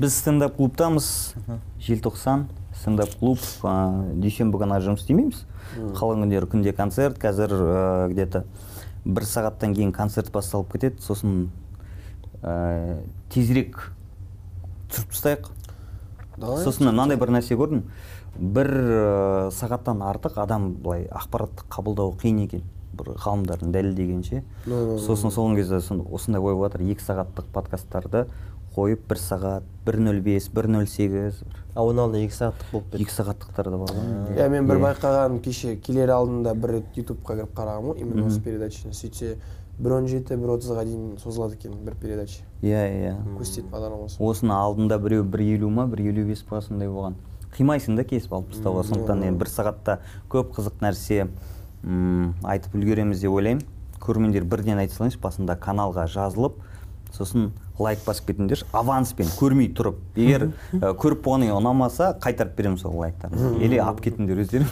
біз стендап клубтамыз. Желтоқсан стендап клуб. Ә, дүйсенбі күні жұмыс істемейміз. Қалған күндері күнде концерт. Қазір ә, где то бір сағаттан кейін концерт басталып кетеді. Сосын ә, тезірек түсіріп тастайық. Сосын мынандай бір нәрсе көрдім. Бір ә, сағаттан артық адам былай ақпаратты қабылдауы қиын екен. Бір ғалымдардың дәлелдегенше сосын сол кезде сон- осындай ой болып жатыр. Екі сағаттық подкасттарды қойып бір сағат бір нөл бес бір нөл сегіз. А оның алдында екі сағаттық болып кетті. Екі сағаттықтар да бар ғой иә. Мен бір байқағаным кеше келер алдында бір рет ютубқа кіріп қарағанмын ғой именно осы передачаны сөйтсе бір он жеті бір отызға дейін созылады екен бір передача. Иә иә. Көрсететін бағдарламасы. Осының алдында біреу бір елу ма бір елу бес па сондай болған. Қимайсың да кесіп алып тастауға сондықтан енді бір сағатта көп қызық нәрсе. Айтып үлгереміз деп ойлаймын. Көрермендер бірден айта салайыншы басында каналға жазылып сосын лайк басып кетіңдерші аванспен көрмей тұрып. Егер ә, көріп болғаннан кейін ұнамаса қайтарып беремін сол лайктарды. Или алып кетіңдер өздерің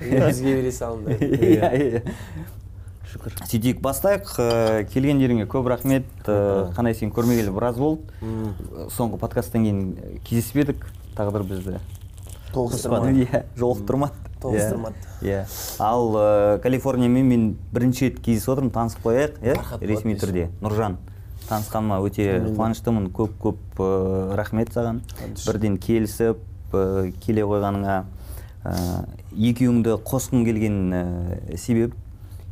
бізге бере салыңдар. Иә иә. шүкір. Сөйтейік бастайық. Ә, келгендеріңе көп рахмет. Ә, қанай сені көрмегелі біраз болды. Соңғы подкасттан кейін кездеспедік тағдыр бізді тоғыстырмады. Иә. Жолықтырмады. Тоғыстырмады. иә ал ә, калифорниямен мен бірінші рет кездесіп отырмын танысып қояйық иә? Ресми түрде. Нұржан танысқаныма өте қуаныштымын. Көп көп ә, рахмет саған. Бірден келісіп ә, келе қойғаныңа екеуіңді қосқым келген ә, себеп.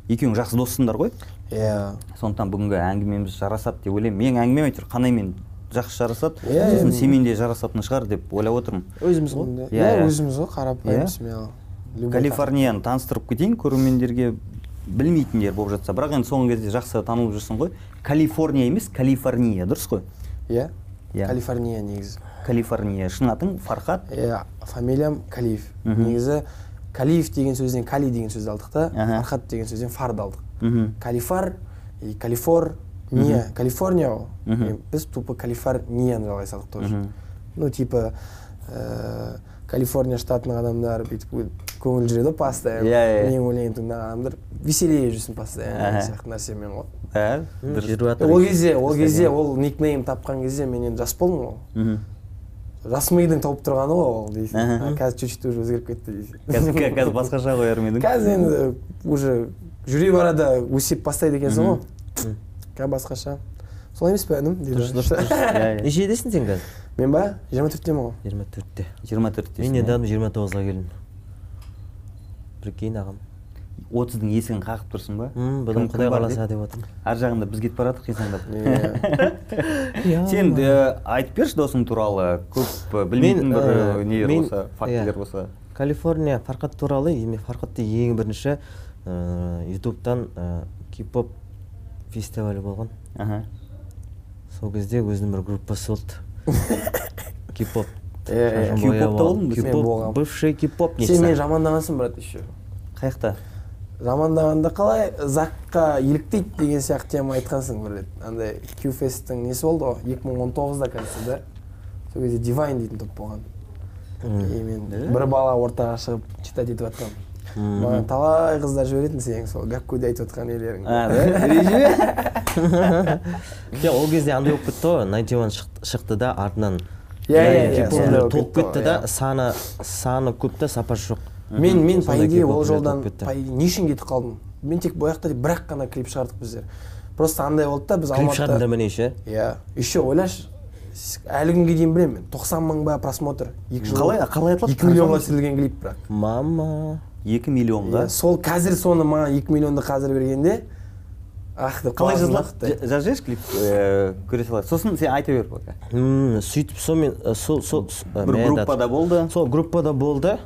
Екеуің жақсы доссыңдар ғой? Иә. Сондықтан бүгінгі әңгімеміз жарасады деп ойлаймын. Менің әңгімем әйтеуір қанаймен жақсы жарасады. Иә, сосын иә. сенімен де жарасатын шығар деп ойлап отырмын. Өзіміз ғой. Иә Иә, иә. өзіміз ғой қарапайым Любой калифорнияны таныстырып кетейін көрермендерге білмейтіндер болып жатса. Бірақ енді соңғы кезде жақсы танылып жүрсің ғой. Калифорния емес калифорния дұрыс қой? Иә. Иә. калифорния негізі. Калифорния. Шын атың? Фархат? Иә фамилиям калиев Мгм. негізі калиев деген сөзден кали деген сөзді алдық та фархат деген сөзден фарды алдық. Калифар и калифор не калифорния ғой біз тупо калифорнияны жалғай салдық тоже. Ну типа ә, калифорния штатының адамдары бүйтіп көңіл жүреді ғой постоянно. Иә, иә. менің өлеңімді тыңдаған адамдар веселее жүрсін постоянно сияқты нәрсемен ғой ә, ол кезде ол кезде ол никнейм тапқан кезде мен енді жас болдым ғой. Мхм. жас мидың тауып тұрғаны ғой ол дейсің. Қазір чуть чуть уже өзгеріп кетті дейсің. Қазір қазір басқаша қояр ма едің қазір енді уже жүре барада өсеп бастайды екенсің ғой. Қазір басқаша. Солай емес пе інім? Дейді. Дұрыс дұрыс Иә, иә. нешедесің сен қазір? Мен ба жиырма төрттемін ғой? Жиырма төртте. Жиырма төрттесің мен иә? недавно жиырма тоғызға келдім. Прикинь ағам. отыздың есігін қағып тұрсың ба? Бұдан құдай қаласа деп? отырмын. Ар жағында біз кетіп бара жатырмық қисаңдап. Иә. сен айтып берші досың туралы. Көп білмейтін бір нелер болса фактілер иә. болса. Калифорния фархат туралы фархатты ең бірінші ютубтан ыыы кипоп фестивалі болған. Аха. Сол кезде өзінің бір группасы болды. Сен? Кипоп болғанмын. бывший кипоп сен мені жамандағансың брат еще. Қаяқта жамандағанда қалай? Закқа еліктейді деген сияқты тема айтқансың бір рет. Андай кюфесттің несі болды ғой? екі мың он тоғызда кажется да? Сол кезде дивайн дейтін топ болған. И мен бір бала ортаға шығып читать етіп жатқанмын. Маған талай қыздар жіберетін сенің сол гәккуде айтып жатқан нелерің жоқ ол кезде андай болып кетті ғой. Найнти уан шықты да артынан. Иә иә Яғни иә толып кетті да. иә. саны саны көп та сапасы жоқ. Мен мен по идее ол жолдан толып кетті. по идее не үшін кетіп қалдым? Мен тек бояқта бір ақ қана клип шығардық біздер. Просто андай болды да біз клип шығардыңдар алматыда ма неше иә еще ойлашы әлі күнге дейін білемін мен. тоқсан мың ба просмотр екі жыл қалай қалай айтылады? екі миллионға түсірілген клип бірақ. Мама. Екі миллионға. Иә, сол қазір соны маған екі миллионды қазір бергенде ах деп қалай жазылады? жазып жіберші клип ә, көре салайық. Сосын сен айта бер пока. Сөйтіп сонымен ә, сол сол с- ә, бір группада болды. Сол группада болды.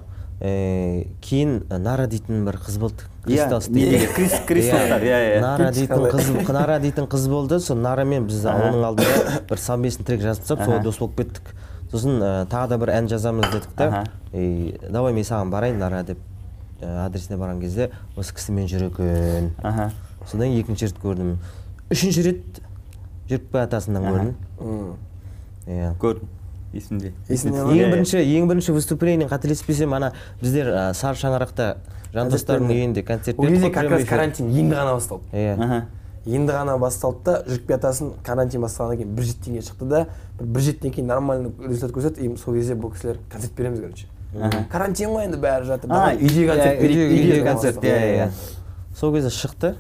Э, кейін ә, нара дейтін бір қыз болды. Иә, Кристалс иә, иә. нара дейтін қыз нара дейтін қыз болды. Сол нарамен біз оның алдында бір совместный трек жазып тастап солай дос болып кеттік. Сосын ә, тағы да бір ән жазамыз дедік та. И давай мен саған барайын нара деп. ә, адресіне барған кезде осы кісімен жүр екен аха. Содан кейін екінші рет көрдім. Үшінші рет жүріп бара жатасыңнан көрдім. Иә. Көрдім. Есімде. Ең бірінші ең бірінші выступление қателеспесем ана біздер ә, сары шаңырақта жандостардың Концерт үйінде концерт ол кезде как раз карантин енді ғана басталды. Иә. Енді ғана басталды да жүріп жатасың карантин басталғаннан кейін бір жеті теңге шықты да бір жетіден кейін нормальный результат көрсетті и сол кезде бұл кісілер концерт береміз короче. Карантин ғой енді бәрі жатыр. А, давай. үйде концерт иә, берейік концерт, басталды. иә, иә. сол кезде шықты.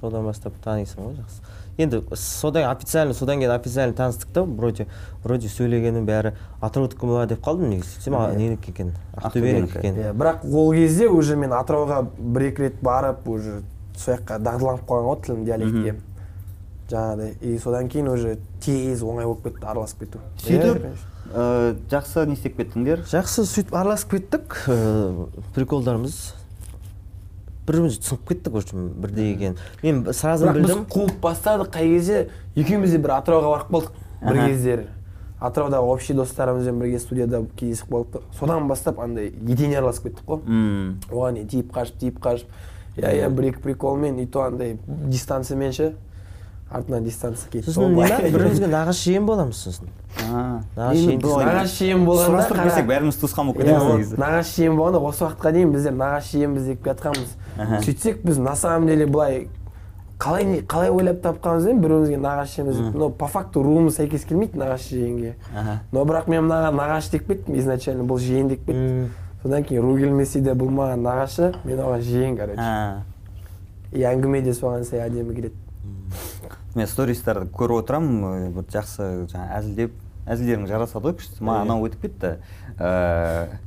Содан бастап танисың ғой жақсы. Енді содан официально содан кейін официально таныстық та вроде вроде сөйлегені бәрі атыраудікі ма деп қалдым негізі. Сөйтсем ненікі екен? Ақтөбенікі. екен? Иә бірақ ол кезде уже мен атырауға бір екі рет барып уже сол жаққа дағдыланып қалған ғой тілім диалектке. Жаңағыдай. И содан кейін уже тез оңай болып кетті араласып кету. Сөйтіп Э, жақсы не істеп кеттіңдер? Жақсы сөйтіп араласып кеттік. Ыыы, приколдарымыз бір бірімізді түсініп кеттік общем бірдей екенін мен сразу бірақ біз білдім. қуып бастадық қай кезде? Екеуміз де бір атырауға барып қалдық бір кездері атыраудағы общий достарымызбен бірге студияда кездесіп қалдық содан бастап андай етене араласып кеттік қой. Оған не тиіп қашып тиіп қашып иә иә бір екі приколмен и то андай дистанциямен ше. Артынан дистанция кетті сосын не бір бірімізге нағашы жиен боламыз сосын. Нағашы жиен болғанда сұрастырып берсек бәріміз туысқан болып Иә, кетеміз негізі. нағашы жиен болғанда осы уақытқа дейін біздер нағашы жиенбіз деп жатқанбыз. Аха. сөйтсек біз на самом деле былай қалай не- қалай ойлап тапқанбыз енді бір бірімізге нағашы жиенбіз деп но по факту руымыз сәйкес келмейді нағашы жиенге но бірақ мен мынаған нағашы деп кеттім изначально бұл жиен деп кеттім. Содан кейін ру келмесе де бұл маған нағашы мен оған жиен короче. И әңгіме де соған сай әдемі келеді. Мен стористарды көріп отырамын бір жақсы жаңағы әзілдеп әзілдерің жарасады ғой күшті. Маған анау өтіп кетті. Ыыы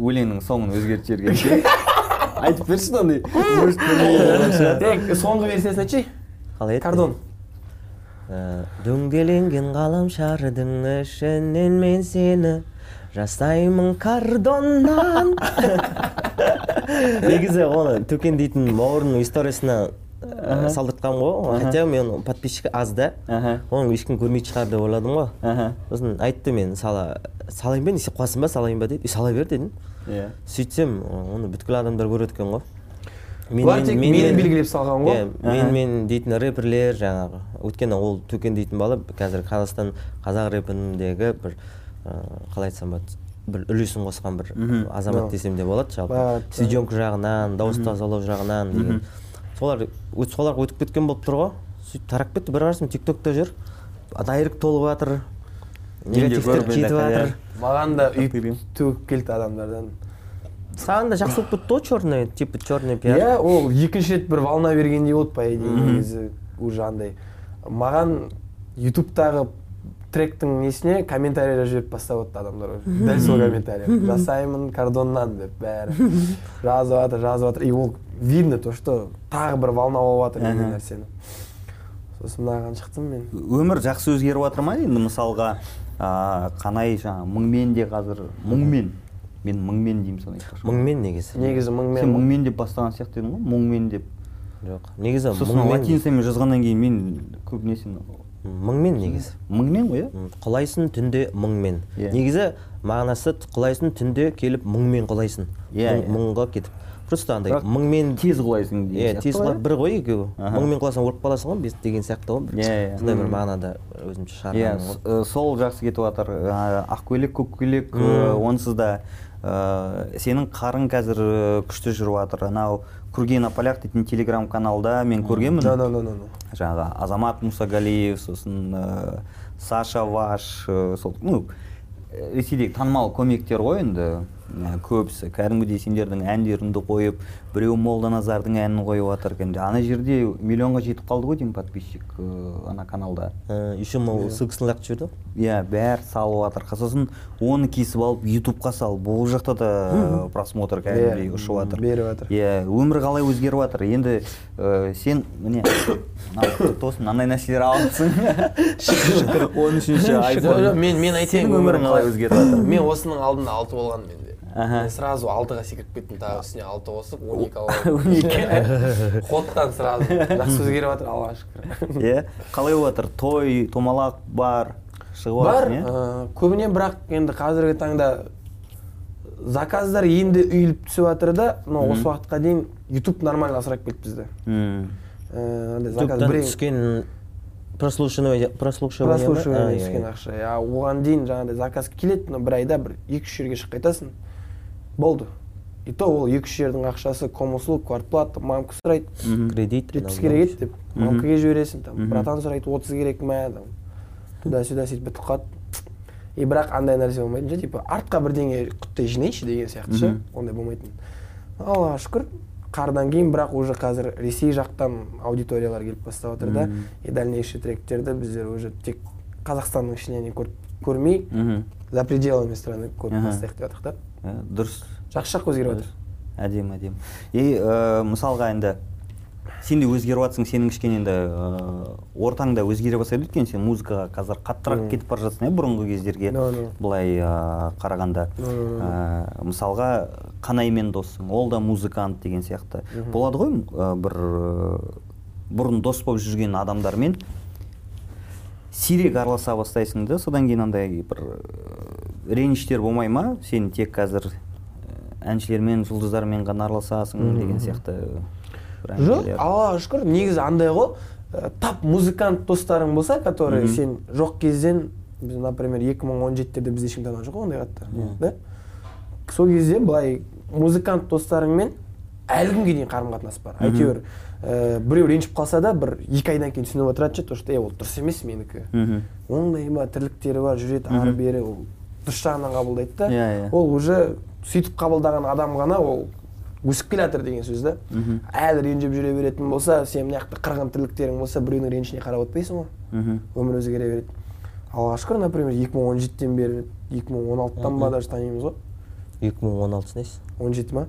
өлеңнің соңын өзгертіп жіберген айтып берші андай тек соңғы версиясын айтшы. Қалай еді? Кардон. Дөңгеленген ғаламшардың ішінен мен сені жасаймын кардоннан. Негізі оны төкен дейтін бауырымның историясына салдыртқанмын ғой хотя мен подписчигі аз да оны ешкім көрмейтін шығар деп ойладым ғой сосын айтты мен сала салайын ба не істеп қоясың ба салайын ба деді «И, сала бер дедім иә сөйтсем оны бүткіл адамдар көреді екен ғой бұлар тек мені белгілеп салған ғой иә мен мен дейтін рэперлер жаңағы өйткені ол төкен дейтін бала қазір қазақстан қазақ рэпіндегі бір қалай айтсам болады бір үлесін қосқан бір азамат десем де болады жалпы съемка жағынан дауыс тазалау жағынан деген солар соларға өтіп кеткен болып тұр ғой. Сөйтіп тарап кетті бір қарасам тик токта жүр. Дайрект толып жатыр негативтер кетіп едік, иә. жатыр. маған да үйіп төгіп келді адамдардан. Саған да жақсы болып кетті ғой черный типа черный пиар. Иә ол екінші рет бір волна бергендей болды по идее негізі уже андай маған ютубтағы тректің несіне комментарийлер жіберіп бастап жатты адамдар дәл сол комментарий жасаймын кардоннан деп бәрі. Жазып жатыр жазып жатыр. И ол видно то что тағы бір волна болып жатыр деген нәрсені. Сосын мынаған шықтым мен. Өмір жақсы өзгеріп жатыр ма енді мысалға ыыы қанай жаңағы мұңмен де қазір мұңмен мен мұңмен деймін соны айтпақшы. Мыңмен негізі. Негізі сен мыңмен деп бастаған сияқты едің ғой мұңмен деп. Жоқ негізі сосын мыңмен латиницамен жазғаннан кейін мен көбінесе мыңмен негізі. Мыңмен ғой иә? Құлайсың түнде мыңмен. Иә. негізі мағынасы құлайсың түнде келіп мыңмен құлайсың. Иә, Мың- иә. мыңға кетіп. Просто андай мыңмен тез құлайсың деген иә тез ғой, құлап бір ғой екеуі. Мыңмен құласаң өліп қаласың ғой деген сияқты ғой. Бір Иә, иә. сондай бір мағынада өзімше иә шығарғаным с- э, сол жақсы кетіп жатыр. Ә, ақкөйлек көккөйлек ә, онсыз да ә, сенің қарың қазір күшті жүріп жатыр. Анау курген аполяк дейтін телеграм каналда мен көргенмін. No, no, no, no, no. жаңағы азамат мұсагалиев сосын ә, саша ваш ә, сол ну ресейдегі танымал комиктер ғой енді. Көбісі кәдімгідей сендердің әндеріңді қойып біреу молданазардың әнін қойып жатыр екен. Ана жерде миллионға жетіп қалды ғой деймін подписчик ә, ана каналда. Ә, еще мынау ссылкасын лақтырып жіберді. Ғой иә бәрі салып жатыр сосын оны кесіп алып ютубқа салып бұл жақта да просмотр кәдімгідей Иә, ұшып жатыр беріп жатыр. иә өмір қалай өзгеріп жатыр енді ә, сен міне тосын мынандай нәрселер алыпсың. Шүкір он үшінші мен мен айтайын өмірің қалай өзгеріп жатыр мен осының алдында алты болған менде Аха. мен сразу алтыға секіріп кеттім тағы үстіне алты қосып он екі алып ходтан сразу. Жақсы өзгеріп жатыр аллаға шүкір. Иә қалай болып жатыр? Той томалақ бар шығып бар көбіне бірақ енді қазіргі таңда заказдар енді үйіліп түсіп жатыр да но осы уақытқа дейін ютуб нормально асырап келді бізді. Ә, андай түскен прослушивание прослушивание А, иә, түскен иә. ақша. Иә оған дейін жаңағыдай заказ келеді но бір айда бір екі үш жерге шығып қайтасың. Болды. И то ол екі үш жердің ақшасы комуслуг квартплата мамка сұрайды. Кредит жетпіс керек еді деп. Мамкаге жібересің там. Братан сұрайды отыз керек ма? там. Туда сюда сөйтіп бітіп қалады. И бірақ андай нәрсе болмайтын ше типа артқа бірдеңе құттай жинайыншы деген сияқты ше. Ондай болмайтын. Аллаға шүкір. Қардан кейін бірақ уже қазір ресей жақтан аудиториялар келіп бастап жатыр да. И дальнейший тректерді біздер уже тек қазақстанның ішінен көрмей за пределами страны көріп бастайық деп жатырмық та Иә, дұрыс. Жақсы жаққа өзгеріп жатыр әдемі әдемі. И ә, мысалға енді сен де өзгеріп жатрсың сенің кішкене енді ә, ортаң да өзгере бастайды өйткені сен музыкаға қазір қаттырақ кетіп бара жатсың иә бұрынғы кездерге. No, no. былай ә, қарағанда. No, no, no. Ә, мысалға қанаймен доссың ол да музыкант деген сияқты. Болады ғой ә, бір ә, бұрын дос болып жүрген адамдармен сирек араласа бастайсың да содан кейін андай бір ә, реніштер болмай ма? Сен тек қазір ә, әншілермен жұлдыздармен ғана араласасың деген сияқты жоқ аллаға шүкір. Негізі андай ғой. Ә, тап музыкант достарың болса который Мгм. сен жоқ кезден біз например 2017-терде бізде ешкім таныған жоқ қой ондай қатты да? Сол кезде былай музыкант достарыңмен әлі күнге дейін қарым қатынас бар әйтеуір ә, біреу ренжіп қалса да бір екі айдан кейін түсініп отырады ше то что е ол дұрыс емес менікі мхм ондай ма тірліктері бар жүреді ары бері ол дұрыс жағынан қабылдайды да. Иә, иә. ол уже сөйтіп қабылдаған адам ғана ол өсіп келе жатыр деген сөз да. Әлі ренжіп жүре беретін болса сен мына жақта қырғын тірліктерің болса біреудің ренішіне қарап отпайсың ғой. Мхм өмір өзгере береді. Аллаға шүкір например 2017-тен бері 2016-тан ба даже танимыз ғой. 2016 несі 17 ма?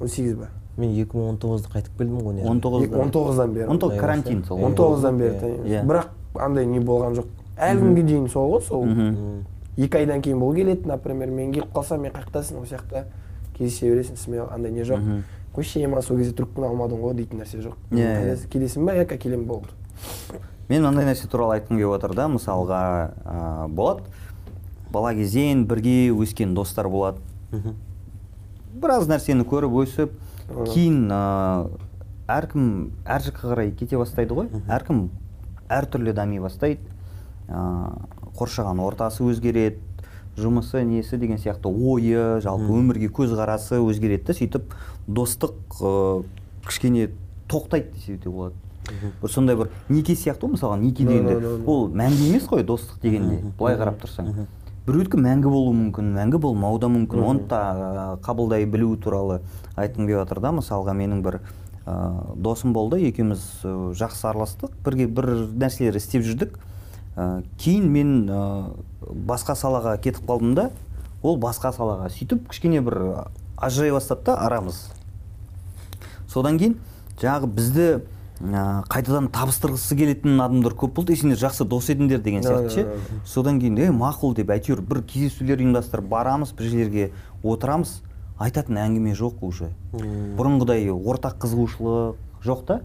18 ба мен 2019-да қайтып келдім ғой не 19 19-дан бері. 19 карантин сол. 19-дан бері Иә. Иә. бірақ андай не болған жоқ. Әлі күнге дейін сол ғой сол. Екі айдан кейін бұл келеді например. Мен келіп қалсам мен қаяқтасың ол сияқты. Кездесе бересің смело андай не жоқ. Қойшы ема сол кезде трубканы алмадың ғой дейтін нәрсе жоқ. Иә, Қайдасың, келесің ба яка келемін болды. Мен мынандай нәрсе туралы айтқым келіп отыр да мысалға ә, болады бала кезден бірге өскен достар болады. Біраз нәрсені көріп өсіп кейін ә, әркім әр жаққа қарай кете бастайды ғой. Әркім әртүрлі дами бастайды. Ә, қоршаған ортасы өзгереді жұмысы несі деген сияқты ойы жалпы өмірге көзқарасы өзгереді да сөйтіп достық ә, кішкене тоқтайды десе де болады. Бір сондай бір неке сияқты ғой мысалға неке дегенде. ол мәңгі емес қой достық дегенде. Былай қарап тұрсаң. Біреудікі мәңгі болуы мүмкін мәңгі болмауы да мүмкін. Оны да қабылдай білу туралы айтқым келіп жатыр да мысалға менің бір ә, досым болды екеуміз жақсы араластық бірге бір нәрселер істеп жүрдік. Ә, кейін мен ә, басқа салаға кетіп қалдым да ол басқа салаға сөйтіп кішкене бір ажырай бастады да арамыз. Содан кейін жаңағы бізді қайтадан табыстырғысы келетін адамдар көп болды. И сендер жақсы дос едіңдер деген сияқты ше? да, содан кейін е мақұл деп әйтеуір бір кездесулер ұйымдастырып барамыз бір жерлерге отырамыз. Айтатын әңгіме жоқ уже. Бұрынғыдай ортақ қызығушылық жоқ та.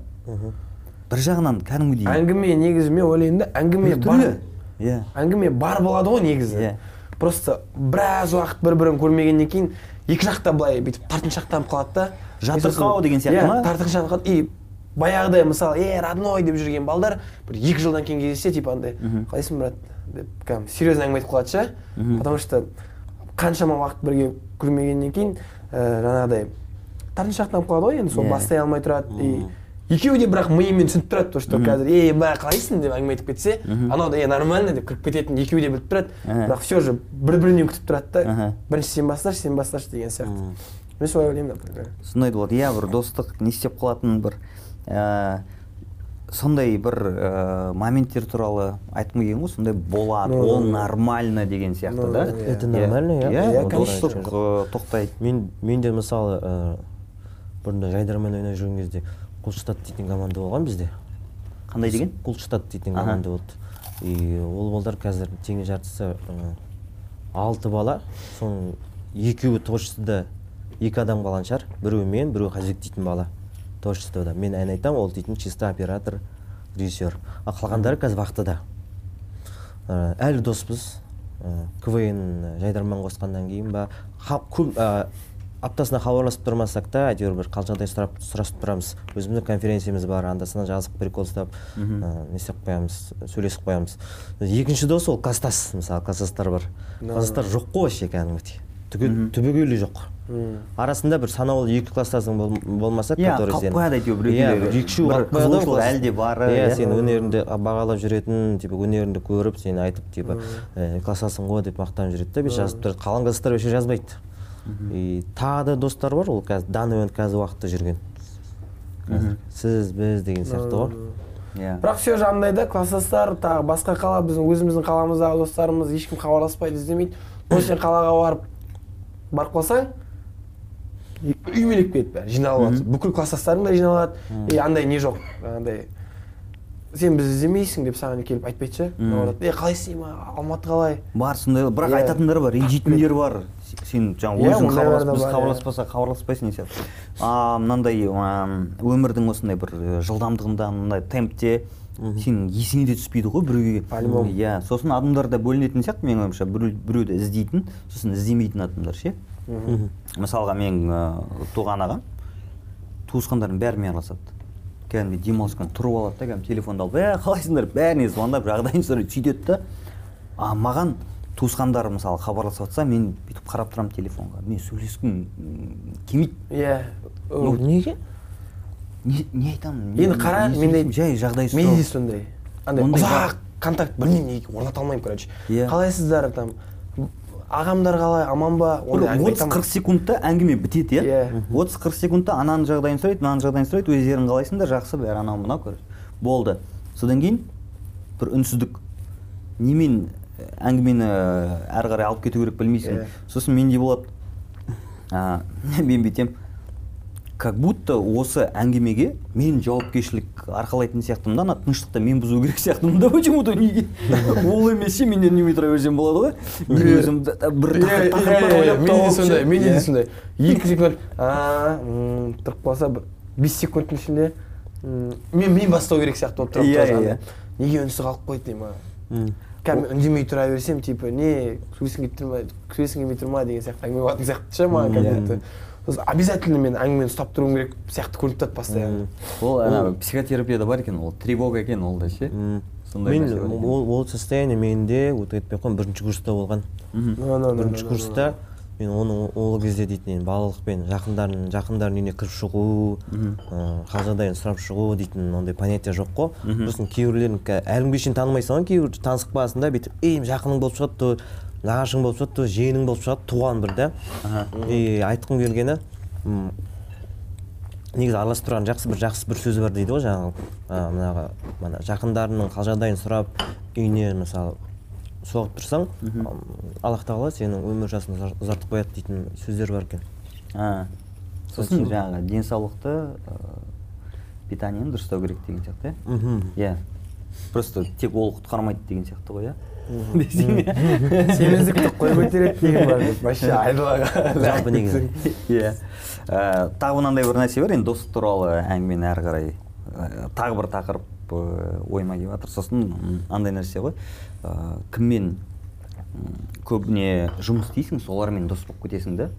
Бір жағынан кәдімгідей әңгіме негізі мен ойлаймын да әңгіме бар. иә. Әңгіме бар болады ғой негізі. Иә. просто біраз уақыт бір бірін көрмегеннен кейін екі жақта былай бүйтіп тартыншақтанып қалады да. Жатырқау деген сияқты иә, ма? тартыншақтанып қалады. И баяғыдай мысалы е родной деп жүрген балдар бір екі жылдан кейін кездессе типа андай қалайсың брат? деп кәдімгі серьезно әңгіме айтып қалады ше. Потому что қаншама уақыт бірге көрмегеннен кейін ә, жаңағыдай тартыншақтанып қалады ғой енді сол Иә. бастай алмай тұрады. И екеуі де бірақ миымен түсініп тұрады то что қазір е ба қалайсың? деп әңгіме айтып кетсе анау да е нормально деп кіріп кететінін екеуі де біліп тұрады. Аха. бірақ все же бір бірінен күтіп тұрады да. Бірінші сен басташы сен басташы деген сияқты. Мен солай ойлаймын например. Сондай болады иә бір достық не істеп қалатын бір ә, сондай бір ә, моменттер туралы айтқым келген ғой сондай болады ол нормально деген сияқты Ну, да. это нормально, иә. иә тоқтайды мен мен де мысалы ә, бұрында жайдармен ойнап жүрген кезде құлштат дейтін команда болған бізде. Қандай деген? Құлштат дейтін команда болды. И ол балдар қазір тең жартысы ә, алты бала. Соның екеуі творчествода екі адам қалған шығар. Біреуі мен біреуі қазбек дейтін бала. Творчествода. Мен ән айтамын ол дейтін чисто оператор режиссер. Ал қалғандары қазір вахтада ә, әлі доспыз. Ә, квн жайдарман қосқаннан кейін ба көп ә, аптасына хабарласып тұрмасақ та әйтеуір бір қал жағдай сұрап сұрасып тұрамыз. Өзіміздің конференциямыз бар анда санда жазып прикол ұстап ә, не істеп қоямыз сөйлесіп қоямыз. Екінші дос ол класстас мысалы класстастар бар. Класстастар жоқ қой вообще кәдімгідей. Түбегейлі жоқ. Арасында бір санаулы екі класстасың бол- болмаса Иә, қалып қояды әйтеуір бір екеулері. бір екі үшеу Бір қалып қояды ғой қызығушылық класс. әлі де бар, иә иә. сен өнеріңді бағалап жүретін типа өнеріңді көріп сені айтып типа «Ә, класстасың ғой деп мақтанып жүреді да бүйтіп жазып тұрады қалған класстар вообще жазбайды. И тағы да достар бар ол қазір данный момент қазір уақытта жүрген. Сіз біз деген сияқты ғой. Иә. Бірақ все же андай да класстастар тағы басқа қала біздің өзіміздің қаламыздағы достарымыз ешкім хабарласпайды іздемейді. Но сен қалаға барып барып қалсаң үй билеп кетеді бәрі жиналып алады бүкіл класстастарың да жиналады и андай не жоқ андай сен бізді іздемейсің деп саған келіп айтпайды ше наоборот е қалайсың деймін алматы қалай бар сондай бірақ айтатындар бар ренжитіндер бар сен жаңағы өзің біз бар, хабарласпаса хабарласпайсың деген сияқты а мынандай өмірдің осындай бір жылдамдығында мындай темпте сенің есіңе де түспейді ғой біреуге По-любому. иә сосын адамдар да бөлінетін сияқты менің ойымша біреу біреуді іздейтін сосын іздемейтін адамдар ше мысалға менің ыыы, туған ағам туысқандарының бәрімен араласады. Кәдімгідей демалыс күні тұрып алады да кәдімгі телефонды алып ә қалайсыңдар? бәріне звондап жағдайын сұрайды сөйтеді да. А маған туысқандары мысалы хабарласып жатса мен бүйтіп қарап тұрамын телефонға. Мен сөйлескім келмейді. Иә. Ну, неге? не, не айтамын не- енді қара менде жай жағдай менде де сондай. Андай ұзақ контакт білмеймін неге орната алмаймын короче. Иә. қалайсыздар там? Ағамдар қалай аман ба отыз қырық секундта әңгіме бітеді иә? Иә. отыз қырық секундта ананың жағдайын сұрайды мынаның жағдайын сұрайды өздерің қалайсыңдар жақсы бәрі анау мынау короче болды. Содан кейін бір үнсіздік. Немен э, әңгімені э, әрі қарай алып кету керек білмейсің. Иә. сосын менде болады. Мен бүйтемін. Как будто осы әңгімеге мен жауапкершілік арқалайтын сияқтымын да ана тыныштықты мен бұзу керек сияқтымын да почему-то неге? Ол емес ше мен үндемей тұра берсем болады ғой? Мен өзім бір тауып де сондай менде де сондай. Екі секунд тұрып қалса бір бес секундтың ішінде м, мен мен бастау керек сияқты болып тұрады Иә, иә. неге үнсіз қалып қойды деймін кәдімгі үндемей тұра берсем типа не сөйлескің келіп тұр ма сөйлескің келмей тұр ма деген сияқты әңгіме болатын сияқты ше маған как будто обязательно мен әңгімені ұстап тұруым керек сияқты көрініп тұрады постоянно ол ана психотерапияда бар екен ол тревога екен ол да ше. Сондай мен ол состояние менде өтіп кетпей ақ қойын бірінші курста болған. Бірінші курста мен оны ол кезде дейтін едім балалықпен жақындардың жақындардың үйіне кіріп шығу ыыы, хал жағдайын сұрап шығу дейтін ондай понятие жоқ қой. Сосын кейбіреулерін әлі күнге шейін танымайсың ғой кейбір танысып қаласың да бүйтіп ей жақының болып шығады то нағашың болып шығады жиенің болып шығады туған бір да и айтқым келгені негізі араласып тұрған жақсы бір жақсы бір сөзі бар дейді ғой жаңағы а, мынаға мына жақындарының хал жағдайын сұрап үйіне мысалы соғып тұрсаң аллах тағала сенің өмір жасын ұзар- ұзартып қояды дейтін сөздер бар екен. Сосын жаңағы денсаулықты питаниені дұрыстау керек деген сияқты иә. Иә. Просто тек ол құтқармайды деген сияқты ғой иә. Иә семіздікті қой көтереді деген бар вообще айдалаға жалпы негізі иә тағы мынандай бір нәрсе бар енді достық туралы әңгімені әрі қарай тағы бір тақырып ойыма келіп жатыр сосын андай нәрсе ғой кіммен көбіне жұмыс істейсің солармен дос болып кетесің да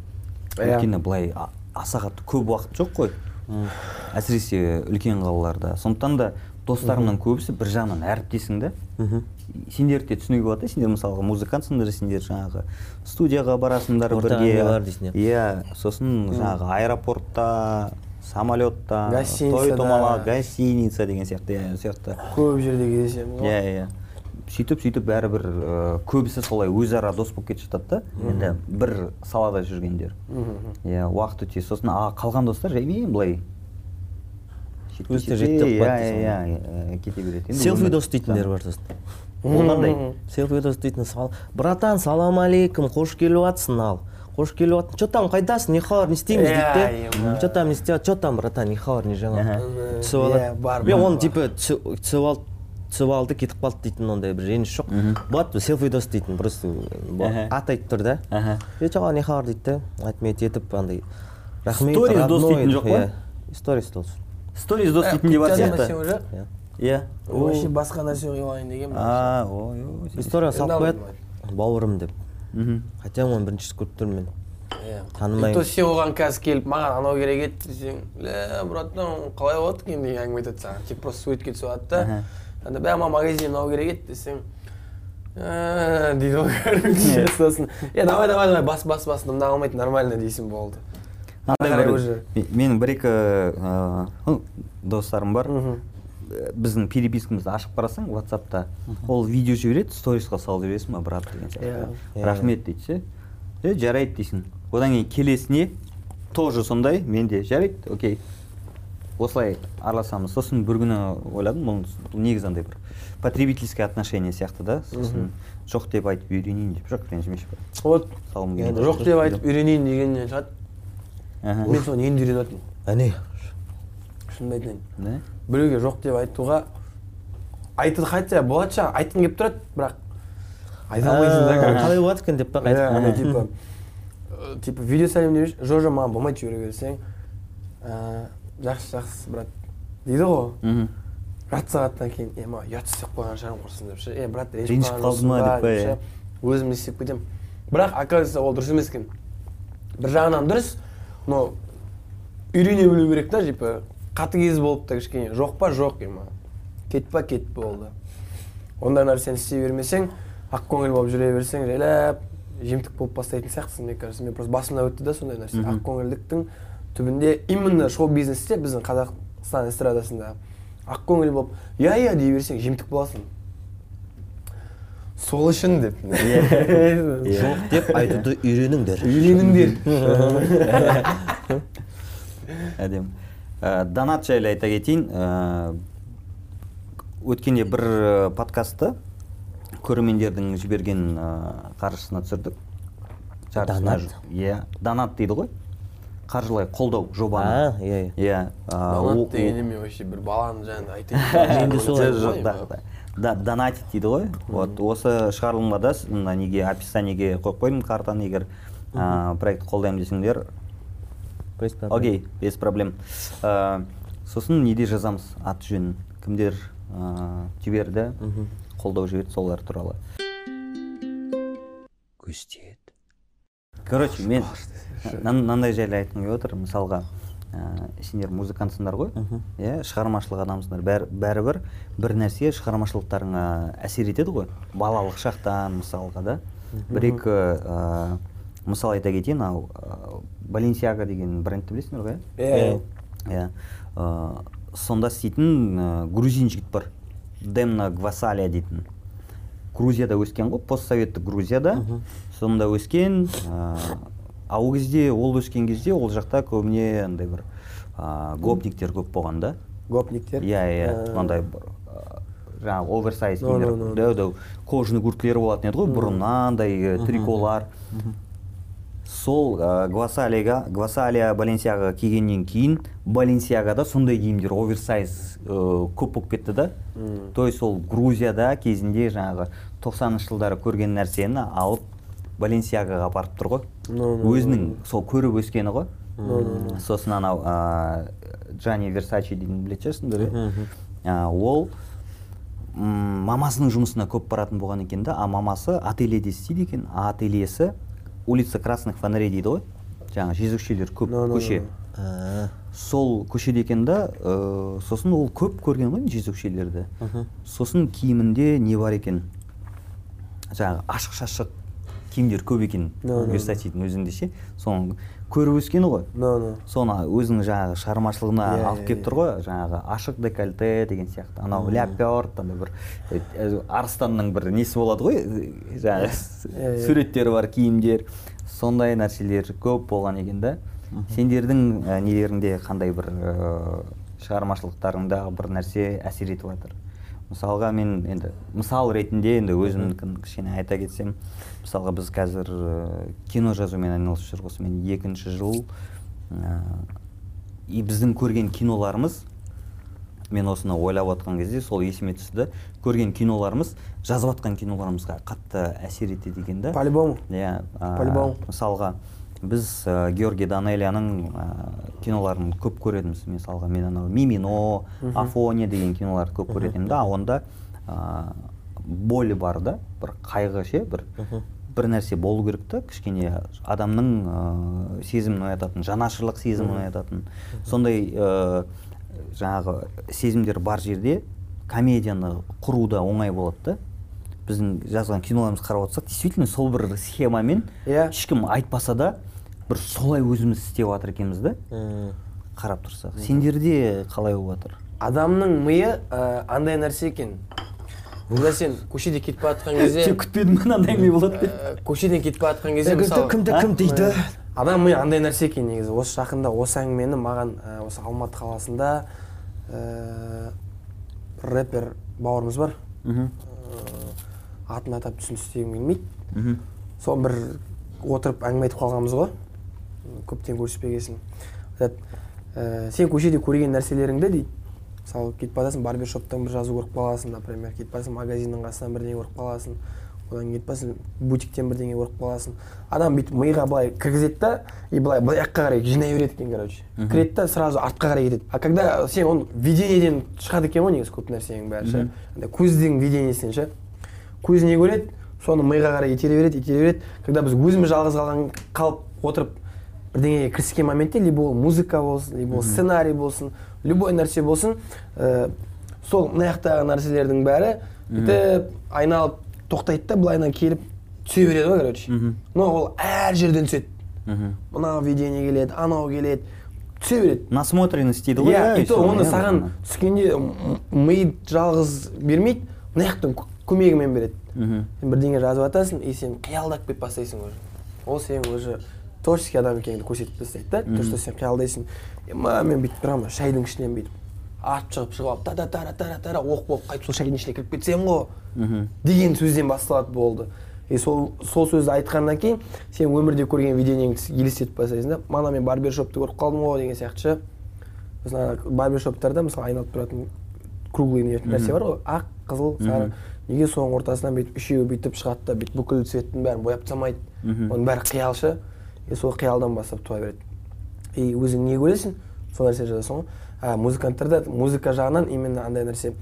өйткені былай аса қатты көп уақыт жоқ қой әсіресе үлкен қалаларда сондықтан да достарымның көбісі бір жағынан әріптесің да. Сендерді де түсінуге болады да сендер мысалға музыкантсыңдар сендер жаңағы студияға барасыңдар бірге. иә сосын жаңағы аэропортта самолетта той томалақ гостиница деген сияқты иә сияқты. Көп жерде кездесеміз ғой. Иә иә. Сөйтіп сөйтіп бәрібір ә, көбісі солай өзара дос болып кетіп жатады да. Енді бір салада жүргендер. Иә уақыт өте сосын а қалған достар жаймен былай жетіп иә иә иә, ә, кете береді селфи дос дейтіндер бар сосын ол қандай селфи дос дейтін сал братан салам алейкум қош келіп жатсың ал қош келіп жатсың че там қайдасың не хабар не істейміз дейді де че там не істеп че там братан не хабар не жаңа түсіп алады бар, мен оны типа түсіп алды түсіп алды кетіп қалды дейтін ондай бір реніш жоқ болады селфи дос дейтін просто ат айтып тұр да? Е че не хабар дейді да айтмет етіп андай рахмет Stories дос дейтін жоқ па? сторис дос сторис дос дейтін де бар сен сияқты уже иә вообще басқа нәрсе қойып алайын деген а ой история салып қояды бауырым деп. Мхм хотя оны бірінші көріп тұрмын мен. Иә. Танымаймын. То сен оған қазір келіп маған анау керек еді десең лә братан қалай болады екен? деген әңгіме айтады саған. Типа просто суретке түсіп алады да бә маған магазин мынау керек еді десең «Ә, дейді ғой короче сосын е давай давай давай бас бас бас мында қалмайды нормально дейсің болды андай Ары қарай бір уже. менің бір екі достарым бар. Э, біздің перепискамызды ашып қарасаң ватсапта ол видео жібереді сторисқа салып жібересің ба брат деген сияқты. Иә. рахмет дейді ше. Е жарайды дейсің. Одан кейін келесіне тоже сондай менде жарайды окей. Осылай араласамыз. Сосын бір күні ойладым бұл негізі андай бір потребительский отношение сияқты да. Сосын жоқ деп айтып үйренейін деп жоқ ренжімеші вот. Жоқ деп айтып үйренейін дегеннен шығады. Мен соны енді үйреніп жатырмын әне шынымды айтайын біреуге жоқ деп айтуға айтып қайтса болады жаңағы айтқың келіп тұрады бірақ айта алмайсың да қалай болады екен деп па Иә, қайтып типа э, типа видео сәлемдемеші жо жоқ маған болмайды жібере берсең «Ә, жақсы жақсы брат дейді ғой мхм жарты сағаттан кейін е маған ұят істеп қойған шығармын құрсын деп ше е брат Ренжіп қалды ма деп па, иә. өзім не істеп кетемін бірақ оказывается ол дұрыс емес екен бір жағынан дұрыс но үйрене білу керек та типа қатыгез болып та кішкене. Жоқ па? Жоқ ема кет па? Кет болды. Ондай нәрсені істей бермесең ақкөңіл болып жүре берсең жайлап жемтік болып бастайтын сияқтысың мне кажется. Мен просто басымнан өтті да сондай нәрсе. Ақкөңілдіктің түбінде именно шоу бизнесте біздің қазақстан эстрадасында ақкөңіл болып иә иә дей берсең жемтік боласың. Сол үшін деп. Жоқ деп айтуды үйреніңдер. Үйленіңдер әдемі. Ә, донат жайлы айта кетейін. Ә, өткенде бір ә, подкастты көрермендердің жіберген ә, қаржысына түсірдік. Донат? иә донат дейді ғой. Қаржылай қолдау жобаны. Иә иә. Иә донат дегенде мен вообще бір баланы жаңағы айтайын Да, донатить дейді ғой. Вот осы шығарылымға да мына неге описаниеге қойып қойдым картаны егер ә, проект қолдаймын десеңдер Без проблем. окей без проблем. Ә, сосын неде жазамыз аты жөнін? Кімдер ә, жіберді? Қолдау жіберді солар туралы. Короче мен мына- мынандай жайлы айтқым келіп отыр мысалға. Ә, сендер музыкантсыңдар ғой. Иә шығармашылық адамсыңдар. Бәрі бәрібір бір нәрсе шығармашылықтарыңа әсер етеді ғой. Балалық шақтан мысалға да. Бір екі ә, мысал айта кетейін ау. Баленсиага деген брендті білесіңдер ғой иә. Иә ә, сонда істейтін ә, грузин жігіт бар. Демна гвасалия дейтін. Грузияда өскен ғой постсоветтік грузияда. Сонда өскен ә, а ол кезде ол өскен кезде ол жақта көбіне андай бір ә, гопниктер көп болған да. Гопниктер? Иә иә Ә, мынандай бір жаңағы оверсайз no. дәу дәу кожаный курткілері болатын еді ғой бұрын мынандай ә, триколар. сол ә, гвасалияға гвасалия баленсиагаға келгеннен кейін баленсиагада сондай киімдер оверсайз ә, көп болып кетті да. То есть ол грузияда кезінде жаңағы тоқсаныншы жылдары көрген нәрсені алып баленсиагаға апарып тұр ғой. Өзінің сол көріп өскені ғой. Сосын анау джани версачи дейтін білетін шығарсыңдар иә? Ол мамасының жұмысына көп баратын болған екен да. А мамасы ательеде істейді екен. А ательесі улица красных фонарей дейді ғой. Жаңағы жезөкшелер көп көше. сол көшеде екен да ә, сосын ол көп көрген ғой жезөкшелерді. Сосын киімінде не бар екен? Жаңағы ашық шашық киімдер көп екен версачидің өзінде ше. Соны көріп өскені ғой. Соны өзінің жаңағы шығармашылығына Иә, алып иә, келіп иә. тұр ғой. Жаңағы ашық декольте деген сияқты. Анау ляпёрт андай бір э, э, арыстанның бір несі болады ғой. Э, жаңағы суреттері бар киімдер. Сондай нәрселер көп болған екен да. Сендердің ә, нелеріңде қандай бір ә, шығармашылықтарыңда бір нәрсе әсер етіп жатыр? Мысалға мен енді мысал ретінде енді өзімдікін кішкене айта кетсем мысалға біз қазір ә, кино жазумен айналысып жүрміз осымен екінші жыл ә, и біздің көрген киноларымыз мен осыны ойлап отқан кезде сол есіме түсті. Көрген киноларымыз жазып жатқан киноларымызға қатты әсер етеді екен да. По-любому. Иә ә, По-любому. мысалға біз ә, георгий данелияның ә, киноларын көп көретінбіз мысалға мен анау мимино афония деген киноларды көп көретінмін да. Онда ә, боль бар да бір қайғы ше бір бір нәрсе болу керек та. Кішкене адамның ә, сезімін оятатын жанашырлық сезімін оятатын. Сондай ә, жаңағы сезімдер бар жерде комедияны құру да оңай болады да. Біздің жазған киноларымызды қарап отырсақ действительно сол бір схемамен Иә. ешкім айтпаса да бір солай өзіміз істеп жатыр екенбіз да. Қарап тұрсақ. Сендерде қалай болып жатыр? Адамның миы ә, андай нәрсе екен. Когда сен көшеде кетіп бара жатқан кезде сен күтпедің мынандай әңгіме болады деп? Ә, көшеден кетіп бара жатқан кезде мысалы кімді кім дейді? Адам миы андай нәрсе екен негізі. Осы жақында осы әңгімені маған осы алматы қаласында ә, рэпер бауырымыз бар. Мхм. Атын атап түсін істегім келмейді. Мхм. Сол бір отырып әңгіме айтып қалғанбыз ғой. Көптен көріспегесін айтады ә, сен көшеде көрген нәрселеріңді дейді мысалы кетіп бара жатырсың барбершоптан бір жазу көріп қаласың например кетіп бара магазиннің қасынан бірдеңе көріп қаласың одан кейін кетіп бара жатсың бутиктен бірдеңе көріп қаласың. Адам бүйтіп миға былай кіргізеді да и былай былай жаққа қарай жинай береді екен короче. Кіреді да сразу артқа қарай кетеді. А когда сен оны видениеден шығады екен ғой негізі көп нәрсенің бәрі ше? Андай көздің видениесінен ше? Көзі не көреді соны миға қарай итере береді итере береді. Когда біз өзіміз жалғыз қалған қалып отырып бірдеңеге кіріскен моментте либо ол музыка болсын либо ол сценарий болсын любой нәрсе болсын ә, сол мына жақтағы нәрселердің бәрі бүйтіп айналып тоқтайды да былайынан келіп түсе береді ғой короче. Но ол әр жерден түседі. Мынау видение келеді анау келеді түсе береді. Насмотренность дейді ғой иә и то оны саған түскенде ми жалғыз бермейді мына жақтан кө- көмегімен береді. Мхм сен бірдеңе жазып жатасың и сен қиялдап кетіп бастайсың уже. Ол сенің уже творческий адам екеніңді көрсетіп тастайды да. То что сен қиялдайсың ма мен бүйтіп прямо шайдың ішінен бүйтіп. Атып шығып шығып алып та та тара тара тара оқ болып қайтып сол шайдың ішіне кіріп кетсем ғой. Деген сөзден басталады болды. И сол сол сөзді айтқаннан кейін сен өмірде көрген видениеңді елестетіп бастайсың да. Мана мен барбершопты көріп қалдым ғой деген сияқты ше. Сосын ана барбершоптарда мысалы айналып тұратын круглый нәрсе бар ғой. Ақ қызыл сары. Неге соның ортасынан бүйтіп үшеуі бүйтіп шығады да бүйтіп бүкіл цветтің бәрін бояп тастамайды. Оның бәрі қиял ше. И сол қиялдан бастап туа береді. И өзің не көресің? Сол нәрсе жазасың ғой. А музыканттарда музыка жағынан именно андай нәрсе.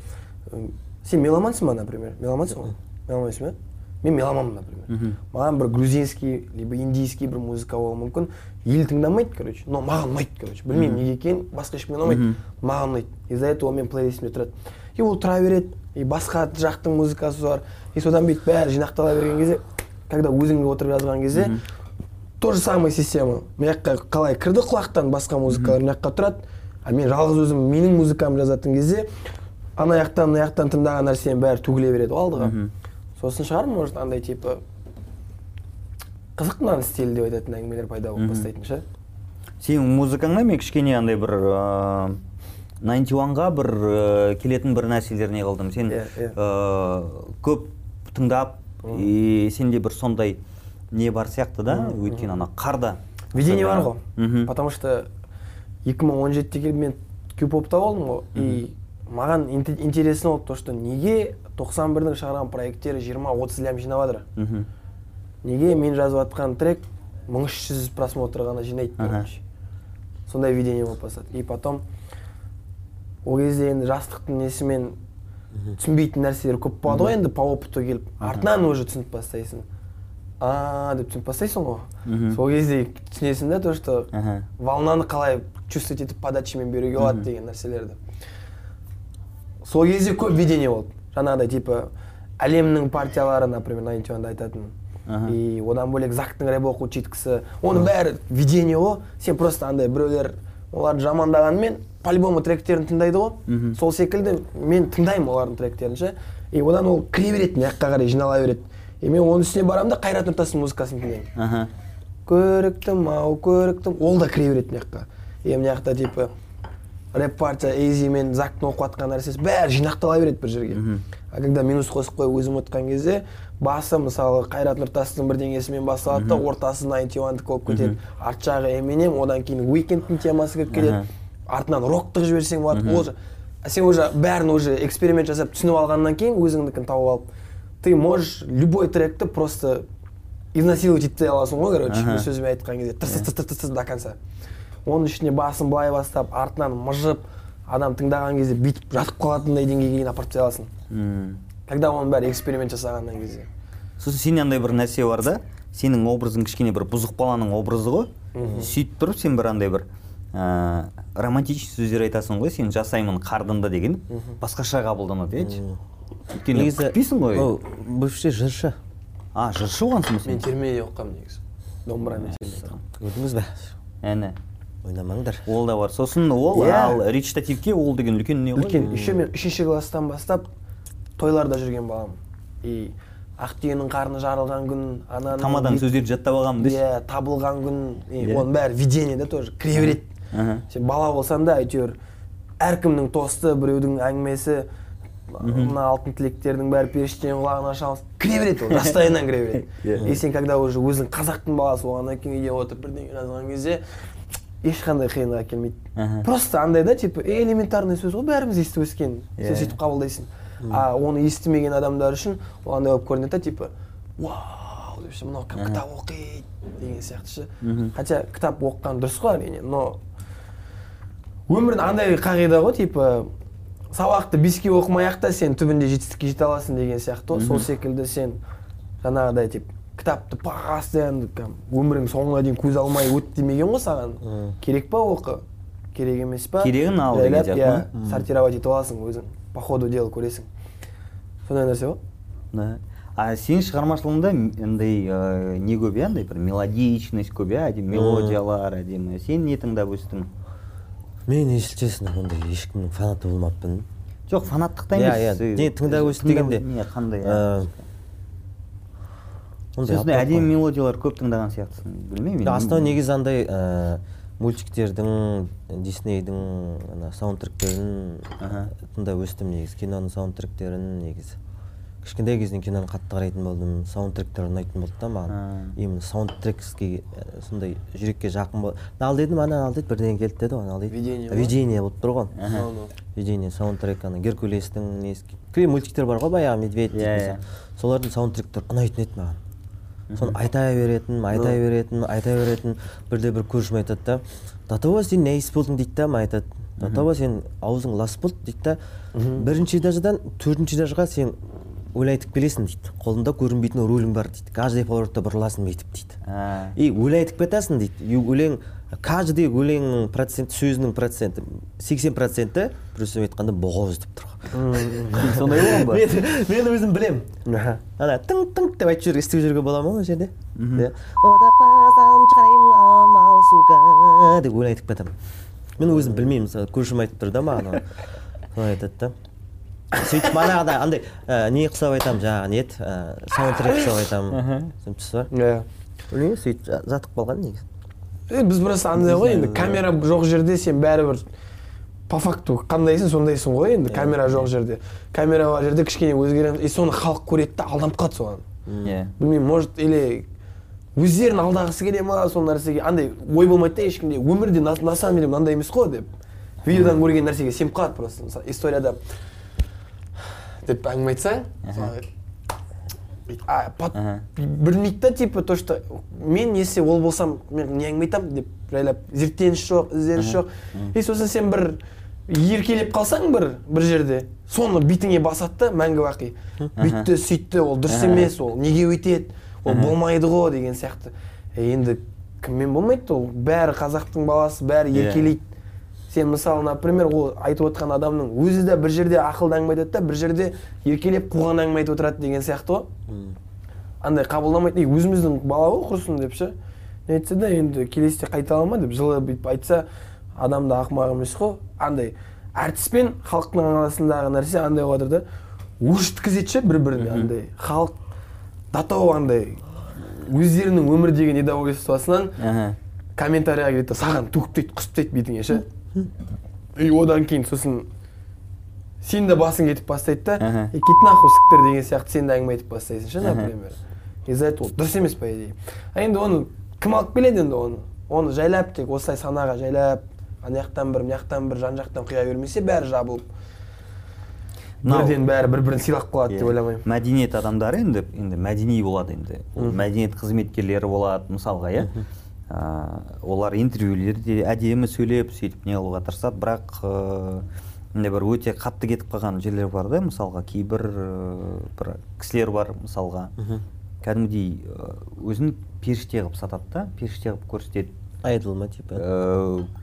Сен меломансың ба например? Меломансың ғой? Меломансың ба? Мен меломанмын например. Маған бір грузинский либо индийский бір музыка болуы мүмкін. Ел тыңдамайды короче но маған ұнайды короче. Білмеймін неге екенін басқа ешкімге ұнамайды. Маған ұнайды. Из за этого менің плейлистімде тұрады. И ол тұра береді. И басқа жақтың музыкасы бар. И содан бүйтіп бәрі жинақтала берген кезде когда өзің отырып жазған кезде то же самое система. Мына жаққа қалай кірді құлақтан басқа музыкалар мына жаққа тұрады а мен жалғыз өзім менің музыкамды жазатын кезде ана жақтан мына жақтан тыңдаған нәрсенің бәрі төгіле береді ғой алдыға. Сосын шығар может андай типа қызық мынаның стилі деп айтатын әңгімелер пайда болып бастайтын ше. Сенің музыкаңда мен кішкене андай бір ыыы найнти уанға бір ыыы, келетін бір нәрселер не қылдым сен Иә, иә. ыыы, көп тыңдап и сенде бір сондай не бар сияқты да өйткені ана қарда видение бар ғой. Потому что 2017-те келіп мен кюпопта болдым ғой. И маған инте- интересно болды то что неге 91-дің шығарған проекттері 20-30 лям жинап жатыр? Неге мен жазып жатқан трек 1300 просмотр ғана жинайды короче. Сондай видение болып бастады. И потом ол кезде енді жастықтың несімен түсінбейтін нәрселер көп болады ғой енді по опыту келіп. Артынан уже түсініп бастайсың. А деп түсініп бастайсың ғой. Сол кезде түсінесің да то что волнаны қалай чувствовать етіп подачамен беруге болады деген нәрселерді. Сол кезде көп видение болды. Жаңағыдай типа әлемнің партиялары например уанда айтатын. И одан бөлек зактың рэп оқуды жеткісі оның бәрі видение ғой сен просто андай біреулер оларды жамандағанмен по-любому тректерін тыңдайды ғой. Сол секілді мен тыңдаймын олардың тректерін ше. И одан ол кіре береді мына жаққа қарай жинала береді. И мен оның үстіне барамын да қайрат нұртастың музыкасын тыңдаймын. Аха. Көріктім ау көріктім. Ол да кіре береді мына жаққа и мына жақта типа рэп партия эйзи мен зактың оқып жатқан нәрсесі бәрі жинақтала береді бір жерге. А когда минус қосып қойып өзім отқан кезде басы мысалы қайрат нұртастың бірдеңесімен басталады да ортасы найнти уандікі болып кетеді. Арт жағы эминем одан кейін уикендтің темасы кіріп келеді артынан роктық жіберсең болады. Ол сен уже бәрін уже эксперимент жасап түсініп алғаннан кейін өзіңдікін тауып алып ты можешь любой тректі просто изнасиловать ете аласың ғой короче бір сөзбен айтқан кезде тырс тырс тырс тырс до конца. Оның ішіне басын былай бастап артынан мыжып адам тыңдаған кезде бүйтіп жатып қалатындай деңгейге дейін апарып тастай аласың когда оның бәрі эксперимент жасағаннан кезде сосын сенде андай бір нәрсе бар да? Сенің образың кішкене бір бұзық баланың образы ғой. Сөйтіп тұрып сен бір андай бір ыыы романтичный сөздер айтасың ғой. Сен жасаймын қардымда деген. Басқаша қабылданады иә өйткені күтпейсің ғой. ол бывший жыршы. А жыршы болғансың ба мен термеде оқығанмын негізі. Домбырамен көрдіңіз бе? Әне. Ойнамаңдар. Ол да бар. Сосын ол Иә. ал речитативке ол деген үлкен не ғой? Үлкен. Еще мен үшінші класстан бастап тойларда жүрген баламын. И ақтүйенің қарны жарылған күн ананың тамаданың сөздерін жаттап алғанмын деші. Иә табылған күн. И Иә. оның бәрі видение да тоже кіре береді сен бала болсаң да әйтеуір әркімнің тосты біреудің әңгімесі мына алтын тілектердің бәрі періштенің құлағына шалыс. Кіре береді ол жастайынан кіре береді. Иә. и сен когда уже өзің қазақтың баласы болғаннан кейін үйде отырып бірдеңе жазған кезде ешқандай қиындық әкелмейді Аха. просто андай да типа «Э, элементарный сөз ғой бәріміз естіп өскен Иә. сен сөйтіп қабылдайсың. А оны естімеген адамдар үшін ол андай болып көрінеді да типа вау деп ше мынау кім кітап оқиды деген сияқты ше. Хотя кітап оқыған дұрыс қой әрине но өмірде андай қағида ғой типа сабақты беске оқымай ақ та сен түбінде жетістікке жете аласың деген сияқты ғой. Сол секілді сен жаңағыдай тип кітапты постоянно өмірің соңына дейін көз алмай өт демеген ғой саған. Керек па оқы? Керек емес па? Керегін ал деген сияқты иә, сортировать етіп аласың өзің. По ходу дела көресің. Сондай нәрсе ғой. Да. А сенің шығармашылығыңда андай ә, не көп иә? андай бір мелодичность көп иә? Әдемі мелодиялар әдемі. Сен не тыңдап өстің? Мен честно ондай ешкімнің фанаты болмаппын. Жоқ фанаттықта Иә, емес. Иә, э, не тыңдап өс дегенде, қандай ә, сондай аппақ әдемі мелодиялар көп тыңдаған сияқтысың білмеймін Жоқ, астана негізі андай ә, мультиктердің диснейдің ана саундтректерін тыңдап өстім негізі киноның саундтректерін негізі. Кішкентай кезден киноны қатты қарайтын болдым саундтректер ұнайтын болды да маған. Именно саундтрекский ә, сондай жүрекке жақын бол ал дедім ана ал деді бірдеңе келді деді ғой ал дейді. Видение болып тұр ғой. Видение саундтрек ана геркулестің несі кіре мультиктер бар ғой баяғы медведь Иә, дейтін иә. сияқты. солардың саундтректері ұнайтын еді маған. Соны айта беретін айта беретін айта беретін бірде бір көршім айтады да датоба сен не иіс болдың дейді да маған айтады. Датоба сен аузың лас болды дейді да. Бірінші этаждан төртінші этажға сен өлең айтып келесің дейді. Қолыңда көрінбейтін рулің бар дейді. Каждый поворотта бір ласың бүйтіп дейді. И өлең айтып кетесің дейді. И өлең каждый өлеңнің проценті сөзінің проценті сексен проценті плюсом айтқанда боғауыз деп тұр. Ғой сондай болған ба? Мен, мен өзім білемін. Ана тың тың деп айтып жүр естіп жүруге бола ма ол жерде? Иә. Одақпасам шығарайын амал сука деп өлең айтып кетемін. Мен өзім білмеймін мысалы көршім айтып тұр да маған солай айтады да. Сөйтіп манағыда андай ә, не құсап айтамын жаңағы не еді ә, саундтрек құсап айтамын түсініп ба? Иә. Білмеймін сөйтіп жа- жатып қалған негізі. Е, біз просто андай ғой енді камера жоқ жерде сен бәрібір по факту қандайсың сондайсың ғой енді камера жоқ жерде. Камера бар жерде кішкене өзгереміз и соны халық көреді да алданып қалады соған. Иә. Білмеймін может или өздерін алдағысы келе ма сол нәрсеге андай ой болмайды да ешкімде. Өмірде на, на самом деле мынандай емес қой деп. Видеодан көрген нәрсеге сеніп қалады просто мысалы историяда. Деп әңгіме айтсаң білмейді да типа то что мен если ол болсам мен не әңгіме айтамын деп жайлап зерттеніс жоқ ізденіс жоқ и сосын сен бір еркелеп қалсаң бір бір жерде соны бетіңе басады да мәңгі бақи бүйтті сөйтті ол дұрыс емес ол неге өйтеді ол болмайды ғой деген сияқты енді кіммен болмайды ол бәрі қазақтың баласы бәрі еркелейді сен мысалы например ол айтып отқан адамның өзі де бір жерде ақылды әңгіме айтады да бір жерде еркелеп қуған әңгіме айтып отырады деген сияқты ғой. Андай қабылдамайды. И өзіміздің бала ғой құрсын деп ше. Не айтса да енді келесіде қайтала ма деп жылы бүйтіп айтса адам да ақымақ емес қой. Андай әртіс пен халықтың арасындағы нәрсе андай болып жатыр да өршіткізеді ше бір біріне андай халық датау андай өздерінің өмірдегі недовольствосынан Аха. комментарийға келеді да саған төктейді құсып бетіңе ше. И одан кейін сосын сен де басың кетіп бастайды да. И кет нахуй сіктір деген сияқты сен де әңгіме айтып бастайсың ше например. Из-за этого ол дұрыс емес по идее. А енді оны кім алып келеді енді оны? Оны жайлап тек осылай санаға жайлап ана жақтан бір мына жақтан бір жан жақтан құя бермесе бәрі жабылып. Бірден бәрі бір бірін сыйлап қалады деп ойламаймын. мәдениет адамдары енді енді мәдени болады енді. Ол мәдениет қызметкерлері болады мысалға иә? А, олар интервьюлерде әдемі сөйлеп сөйтіп не қылуға тырысады. Бірақ ыыы, андай бір өте қатты кетіп қалған жерлер бар да мысалға кейбір ыыы, бір кісілер бар мысалға. Кәдімгідей өзін періште қылып сатады да періште қылып көрсетеді. Айдол ма типа?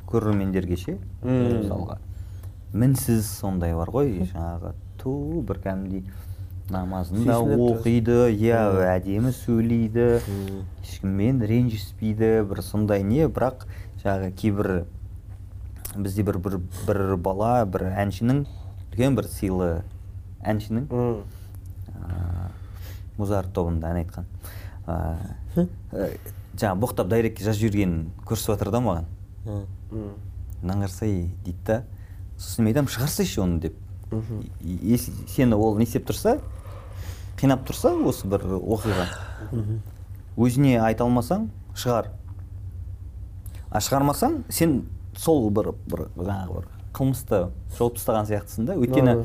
Көрермендерге ше мысалға. Мінсіз сондай бар ғой жаңағы ту бір кәдімгідей намазын да оқиды иә әдемі сөйлейді. Ешкіммен ренжіспейді бір сондай не бірақ жаңағы кейбір бізде бір бір бір бала бір әншінің үлкен бір сыйлы әншінің М. ыыы, музарт тобында ән айтқан. Ыыы, ә, жаңағы боқтап дайректке жазып жібергенін көрсетіп жатыр да маған. М. М. мынаны қарасай дейді да сосын мен айтамын шығарсайшы оны деп. Если сені ол не істеп тұрса қинап тұрса осы бір оқиға. Өзіне айта алмасаң шығар. А шығармасаң сен сол бір бір жаңағы бір қылмысты жауып тастаған сияқтысың да. Өйткені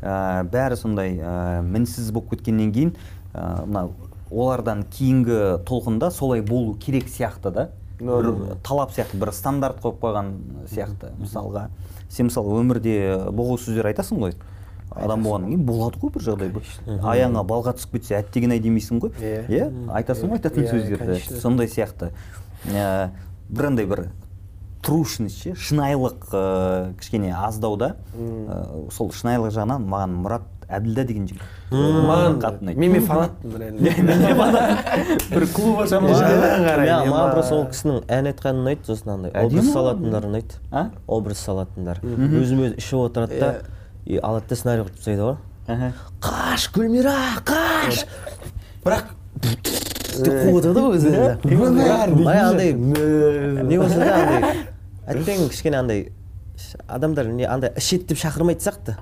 ә, бәрі сондай ә, мінсіз болып кеткеннен кейін ә, мына олардан кейінгі толқында солай болу керек сияқты да. Бір талап сияқты бір стандарт қойып қойған сияқты мысалға. Сен мысалы өмірде боғау сөздер айтасың ғой. Адам болғаннан кейін болады ғой бір жағдай бір. Аяғыңа балға түсіп кетсе әттеген ай демейсің ғой. Иә. иә? Айтасың ғой айтатын Иә, сөздерді. сондай сияқты. Ә, бір андай бір трушность ше шынайылық ә, кішкене аздау да. Ә, сол шынайылық жағынан маған мұрат әбділда деген жігіт. Маған қатты ұнайды. мен мен фанатпын бір клуб маған ма- просто ол кісінің ән айтқаны ұнайды сосын андай. Образ ғой. салатындар ұнайды. А? Образ салатындар. Өзімен өзі ішіп отырады да. И алады да сценарий қылып тастайды ғой қаш гүлмира қаш бірақ деп қуып отырады ғой өзі андай не болса да андай әттең кішкене андай адамдар не андай ішеді деп шақырмайтын сияқты.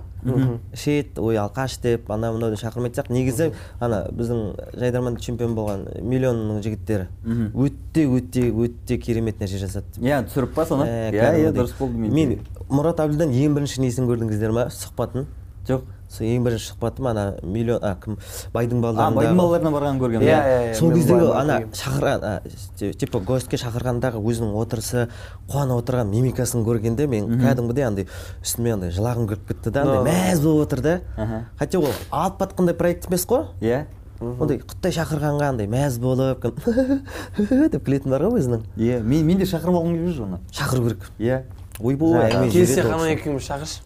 Ішеді ой алқаш деп анау мынау деп шақырмайтын сияқты. Негізі ана біздің жайдарманда чемпион болған миллионның жігіттері өте өте өте керемет нәрсе жасады иә түсіріп па соны? Иә иә дұрыс болды мен мұрат әбділдан ең бірінші несін көрдіңіздер ма сұхбатын. Жоқ. Сол ең бірінші сұхбатым ана миллион а кім? Байдың а балдарында байдың балаларына барған көргенмін. Иә, иә, иә. сол мен кездегі бармай ана шақырған типа гостьке шақырғандағы өзінің отырысы қуанып отырған мимикасын көргенде мен кәдімгідей андай үстіме андай жылағым келіп кетті да андай Да. мәз болып отыр да. Хотя ол алып батқандай проект емес қой. Иә. Ондай құттай шақырғанға андай мәз болып деп күлетін бар ғой өзінің. Иә мен мен де шақырып алғым келіп жүр оны. Шақыру керек. Иә. Ойбой келсе кісі. екеуміз шақыршы.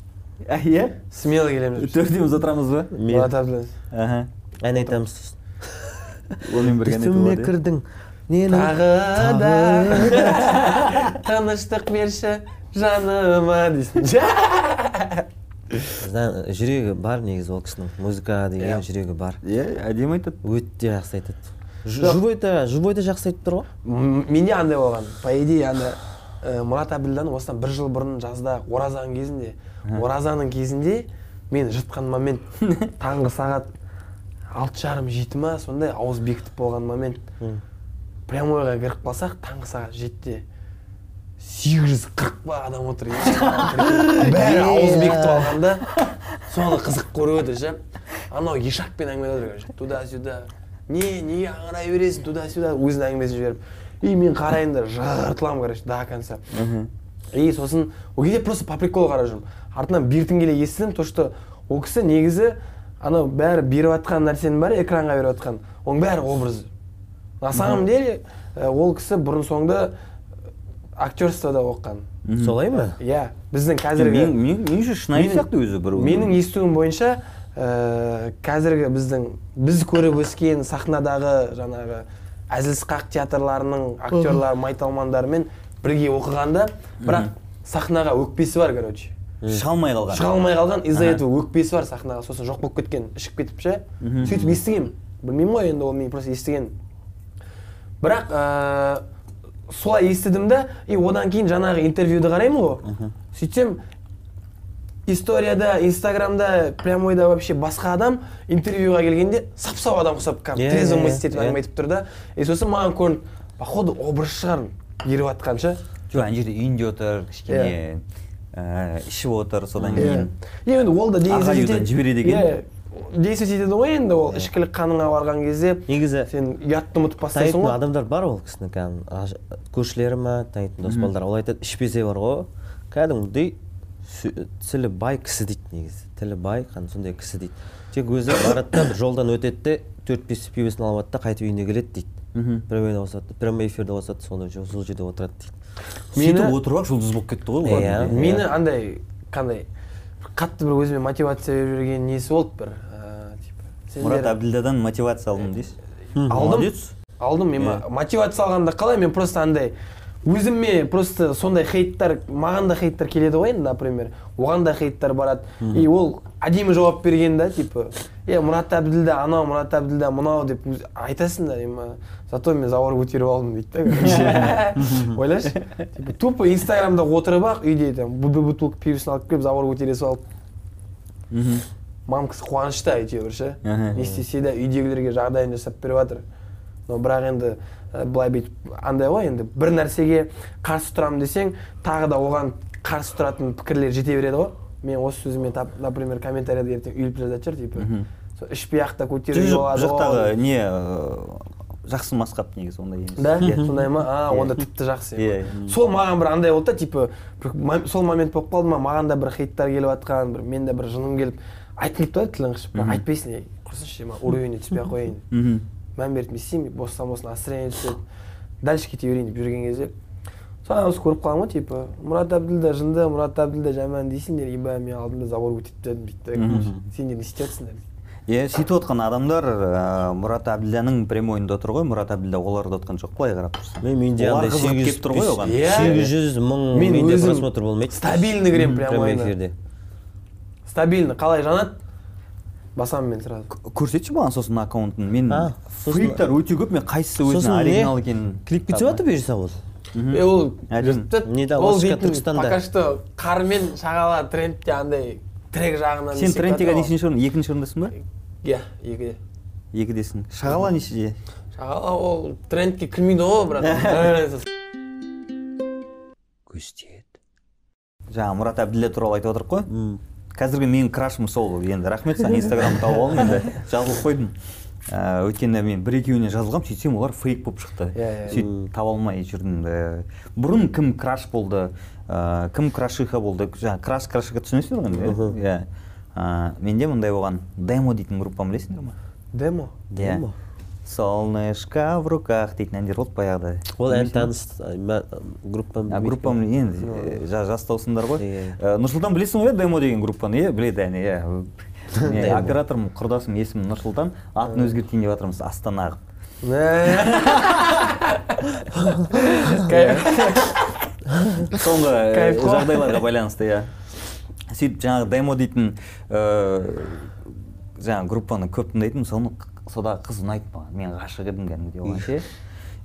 Иә смело келеміз деп төртеуміз отырамыз ба Мен- ән айтамыз сосын онымен бірге түсіме кірдің нені тағы да тыныштық берші жаныма дейсің жүрегі бар негізі ол кісінің музыка деген жүрегі бар. Иә әдемі айтады өте жақсы айтады. Живой да. живой да жақсы айтып тұр ғой. Менде андай болған по идее анда ә, мұрат әбділданы осыдан бір жыл бұрын жазда оразаның кезінде оразаның кезінде мен жыртқан момент таңғы сағат алты жарым жеті ма сондай ауыз бекітіп болған момент. Прямойға кіріп қалсақ таңғы сағат жетіде сегіз жүз қырық па адам отыр бәрі ауыз бекітіп алған да соны қызық көріп отыр ше. Анау ешақпен әңгімелеп жатыр туда сюда не неге аңырай бересің? Туда сюда өзінің әңгімесін жіберіп. И мен қараймын да жыртыламын короче до конца. И сосын ол кезде просто по приколу қарап жүрмін. Артынан бертін келе естідім то что ол кісі негізі анау бәрі беріп жатқан нәрсенің бәрі экранға беріп жатқан оның бәрі образ. На самом деле ә, ол кісі бұрын соңды актерствода оқыған. Солай ма? Иә біздің қазіргі мен мен меніңше шынайы сияқты өзі бір менің естуім бойынша ә, қазіргі біздің біз көріп өскен сахнадағы жаңағы әзіл-сықақ театрларының актерлары майталмандарымен бірге оқығанда бірақ сахнаға өкпесі бар короче. Шыға алмай қалған. Шыға алмай қалған из-за этого өкпесі бар сахнаға. Сосын жоқ болып кеткен ішіп кетіп ше. Сөйтіп естігемін білмеймін ғой енді ол мен просто естіген. Бірақ ә, солай естідім да и одан кейін жаңағы интервьюді қараймын ғой. Сөйтсем историяда инстаграмда прямойда вообще басқа адам интервьюға келгенде сап сау адам ұқсап кәдімгі трезвый етіп иә. әңгіме айтып тұр да. И сосын маған көрінді походу образ шығар еріп жатқан ше жоқ ана жерде үйінде отыр кішкене ішіп отыр содан кейін иә енді ол да жібереді екен. иә действовать етеді ғой енді ол ішкілік қаныңа барған кезде негізі сен ұятты ұмытып бастайсың ғой адамдар бар ол кісінің кәдімгі көршілері ма танитын дос балдар ол айтады ішпесе бар ғой кәдімгідей тілі бай кісі дейді негізі тілі бай сондай кісі дейді тек өзі барады да бір жолдан өтеді де төрт бес пивосын алып алады да қайтып үйіне келеді дейді прямойда қосады прямой эфирде қосады сонда сол жерде отырады дейді. Сөйтіп Мені- отырып ақ жұлдыз болып кетті ғой олар Иә. мені андай қандай қатты бір өзіме мотивация беріп жүрген несі болды бір типа мұрат әбділдадан мотивация алдым дейсіз? алдым. Алдым. Мен Иә. мотивация алғанда қалай? Мен просто андай өзіме просто сондай хейттер маған да хейттер келеді ғой енді например. Оған да хейттер барады. И ол әдемі жауап берген да типа е мұрат әбділда анау мұрат әбділда мынау деп айтасың да ема зато мен завар көтеріп алдым дейді да. Короче ойлашы? Типа тупо инстаграмда отырып ақ үйде там бу- бутылка пивосын алып келіп завар көтере салып. Мхм. Мамкасы қуанышта әйтеуір ше. Не істесе де үйдегілерге жағдайын жасап беріп жатыр. Но бірақ енді былай бүйтіп андай ғой енді. Бір нәрсеге қарсы тұрамын десең тағы да оған қарсы тұратын пікірлер жете береді ғой. Мен осы сөзіме например комментарийда ертең үйіліп жазады шығар типа. Ішпей ақ та көтеруге болады жақтағы не жақсы масқап негізі ондай емес. Да? Иә. сондай ма? А Иә. онда тіпті жақсы Иә, ема. сол маған бір андай болды да типа бір сол момент болып қалды ма? Маған да бір хейттар келіп жатқан бір мен де бір жыным келіп айтқым келіп тұрады тілің қышып. Айтпайсың ма уровеніне түспей ақ қояйын. Мән беріп не істеймін бостан бос настроение түседі дальше кете берейін деп жүрген кезде содан осы көріп қаламын ғой типа мұрат әбділда жынды мұрат әбділда жаман дейсіңдер ибә мен алдымда забор көтеріп тастадым дейді да короче. сендер не істеп жатсыңдар дейді иә сөйтіп отқан адамдар ыыы, мұрат әбділданың прямойында отыр ғой. Мұрат әбділда оларды отқан жоқ былай қарап тұрсаң. Мен менде олар андай сегіз келіп тұр ғой оған. Иә. сегіз жүз мың Мен менде өзім просмотр болмайды. стабильный кіремін прямо прямой эфирде. Стабильно қалай жанады? Басамын мен сразу. Көрсетші маған сосын аккаунтын? Мен фриктар өте көп мен қайсысы өзінің оригинал екенін клип бітіп жатыр бұйырса ол ол ол Түркістанда. пока что қар мен шағала трендте андай трек жағынан сен трендтеге нешінші орын екінші орындасың ба? иә екіде екідесің шағала нешеде? Шағала ол трендке кірмейді ғой бірақ. Жаңа мұрат әбділда туралы айтып отырық қой. Қазіргі менің крашым сол енді рахмет саған инстаграмды тауып алдым енді. Жазылып қойдым. Ыыы өйткені мен бір екеуіне жазылғанмын сөйтсем олар фейк болып шықты. Иә, иә. сөйтіп таба алмай жүрдім. Ііі, бұрын кім краш болды ыыы кім крашиха болды? Жаңа краш крашиха түсінесіздер ғой енді? Иә. Ыыы менде мындай болған. Демо дейтін группаны білесіңдер ма? Демо? Иә. Демо? Солнышко в руках. Дейтін әндер болды баяғыда ол ән таныс группам группам енді э, жа- жастаусыңдар ғой. Иә. Э, нұрсұлтан білесің ғой иә демо деген группаны иә? Біледі әне иә. Операторым құрдасым есімі нұрсұлтан. Атын өзгертейін деп жатырмыз астана кайф соңғы э, жағдайларға байланысты иә. Сөйтіп жаңағы демо дейтін жаңағы группаны көп тыңдайтынмын. Соны содағы қыз ұнайды маған мен ғашық едім кәдімгідей оған ше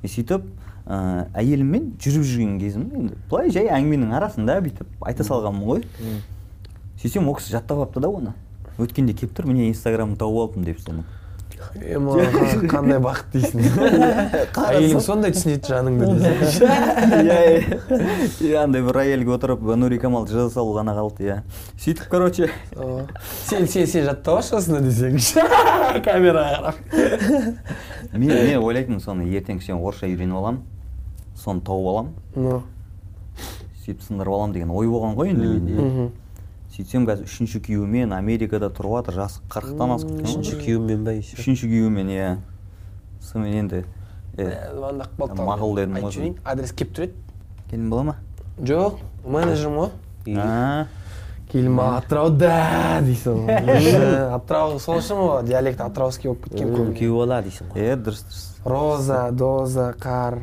и сөйтіп ыыы әйеліммен жүріп жүрген кезім енді былай жай әңгіменің арасында бүйтіп айта салғанмын ғой. Сөйтсем ол кісі жаттап алыпты да оны. Өткенде келіп тұр міне инстаграмын тауып алдым деп соны. Е қандай бақыт дейсің әйелің сондай түсінеді жаныңды иә иә андай бір әйелге отырып нури камалды жаза салу ғана қалды иә сөйтіп короче. Сен сен сен жаттап алшы осыны десеңші камераға қарап. Мен мен ойлайтынмын соны ертең кішкене орысша үйреніп аламын соны тауып аламын сөйтіп сындырып аламын деген ой болған ғой енді менде. Сөйтсем қазір үшінші күйеуімен америкада тұрып жатыр жасы қырықтан асып кеткен үшінші ғой күйеуіммен ба еще? Үшінші күйеуімен иә. Сонымен енді е, звондап қалды мақұл дедім айтып ғой. жіберейін. Адрес келіп тұр еді. Келін бола ма? Жоқ менеджерім ғой А, келін бала атырауда дейсің. Ғой атырау сол үшін ғой диалект атырауский болып кеткен күйеу бала дейсің ғой. Е дұрыс дұрыс. Роза доза қар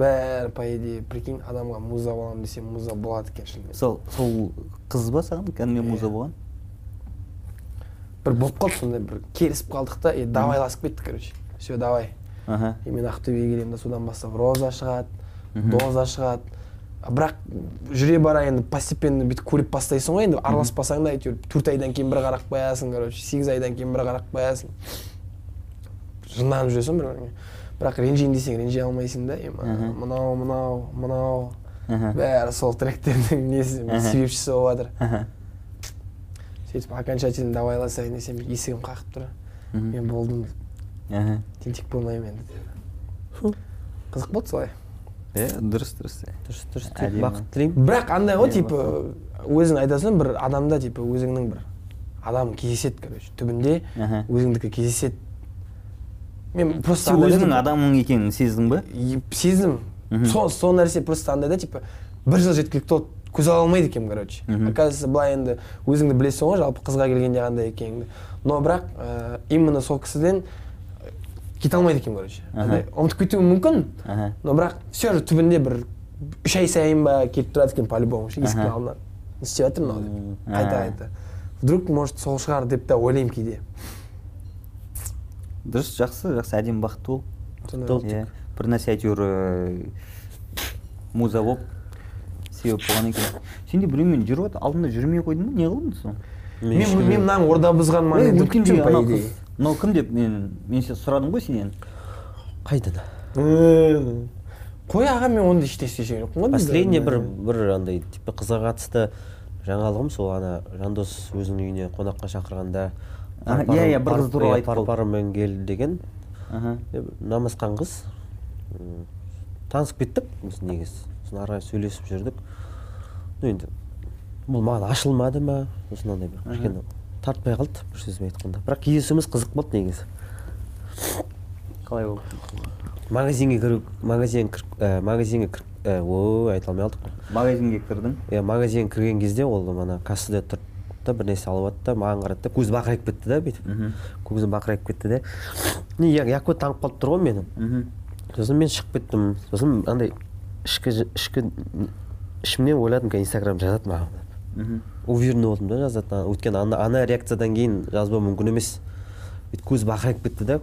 бәрі по идее прикинь адамға муза боламын десем муза болады екен шынымен сол сол қыз ба саған? Кәдімгі муза болған? Бір болып қалды сондай бір келісіп қалдық та и давайласып кеттік короче. Все давай. Аха. И мен ақтөбеге келемін да содан бастап роза шығады доза шығады. Бірақ жүре бара енді постепенно бүйтіп көріп бастайсың ғой енді араласпасаң да әйтеуір төрт айдан кейін бір қарап қоясың короче сегіз айдан кейін бір қарап қоясың. Жынданып жүресің бір біріңе. Бірақ ренжейін десең ренжи алмайсың да мынау мынау мынау. Бәрі сол тректердің несі себепшісі болып жатыр сөйтіп окончательно давайласайын десем есігім қағып тұр. Мен болдым. Тентек болмаймын енді қызық болды солай. Е дұрыс дұрыс дұрыс дұрыс бақыт тілеймін. Бірақ андай ғой Иә, типа өзің айтасың бір адамда типа өзіңнің бір адам кездеседі короче түбінде өзіңдікі кездеседі. Мен просто сен өзіңнің адамың екенін сездің ба сездім. Сол сол нәрсе просто андай да типа бір жыл жеткілікті болды көз ала алмайды екенмін короче. Оказывается былай енді өзіңді білесің ғой жалпы қызға келгенде қандай екеніңді. Но бірақ ә, именно сол кісіден э, кете алмайды екенмін короче. Ұмытып кетуім мүмкін но бірақ все же түбінде бір үш ай сайын ба келіп тұрады екен по любому ше есіктің Аха. алдына не істеп жатыр мынау деп. Қайта қайта. Вдруг может сол шығар деп та ойлаймын кейде. Дұрыс жақсы жақсы. Әдемі бақытты бол иә. Бір нәрсе әйтеуір муза болып себеп болған екен. Сен де біреумен жүріп жатыр алдында жүрмей қойдың ба? Не қылдың соны? Мен мен мынаның орда бұзған өткенде анау қыз. мынау кім деп мен мен сен сұрадым ғой сенен? Қайдан? Қой аға мен ондай ештеңе істеген жоқпын ғой. Последний бір бір андай типа қызға қатысты жаңалығым сол ана жандос өзінің үйіне қонаққа шақырғанда иә, иә, бір қыз туралы иә, айтып пар қалды. парымен кел деген. Намысқан қыз танысып кеттік. Біз негізі сосын ары қарай сөйлесіп жүрдік. Ну енді бұл маған ашылмады ма сосын андай бір кішкене тартпай қалды бір сөзбен айтқанда. Бірақ кездесуіміз қызық болды негізі. Қалай болды? Магазинге кіру магазин кір, ә, магазинге кір, ә, ой айта алмай қалдық. Қой магазинге кірдің? Иә магазинге кірген кезде ол мана кассада тұрды да бір нәрсе алып алды да маған қарады да көзі бақырайып кетті да бүйтіп мхм. Көзі бақырайып кетті да не якут танып қалып тұр ғой мені сосын мен шығып кеттім. Сосын андай ішкі ішкі ішімнен ойладым қазір инстаграм жазады маған мхм. Уверенный болдым да жазады өйткені ана, ана реакциядан кейін жазбау мүмкін емес. Бүйтіп көзі бақырайып кетті да.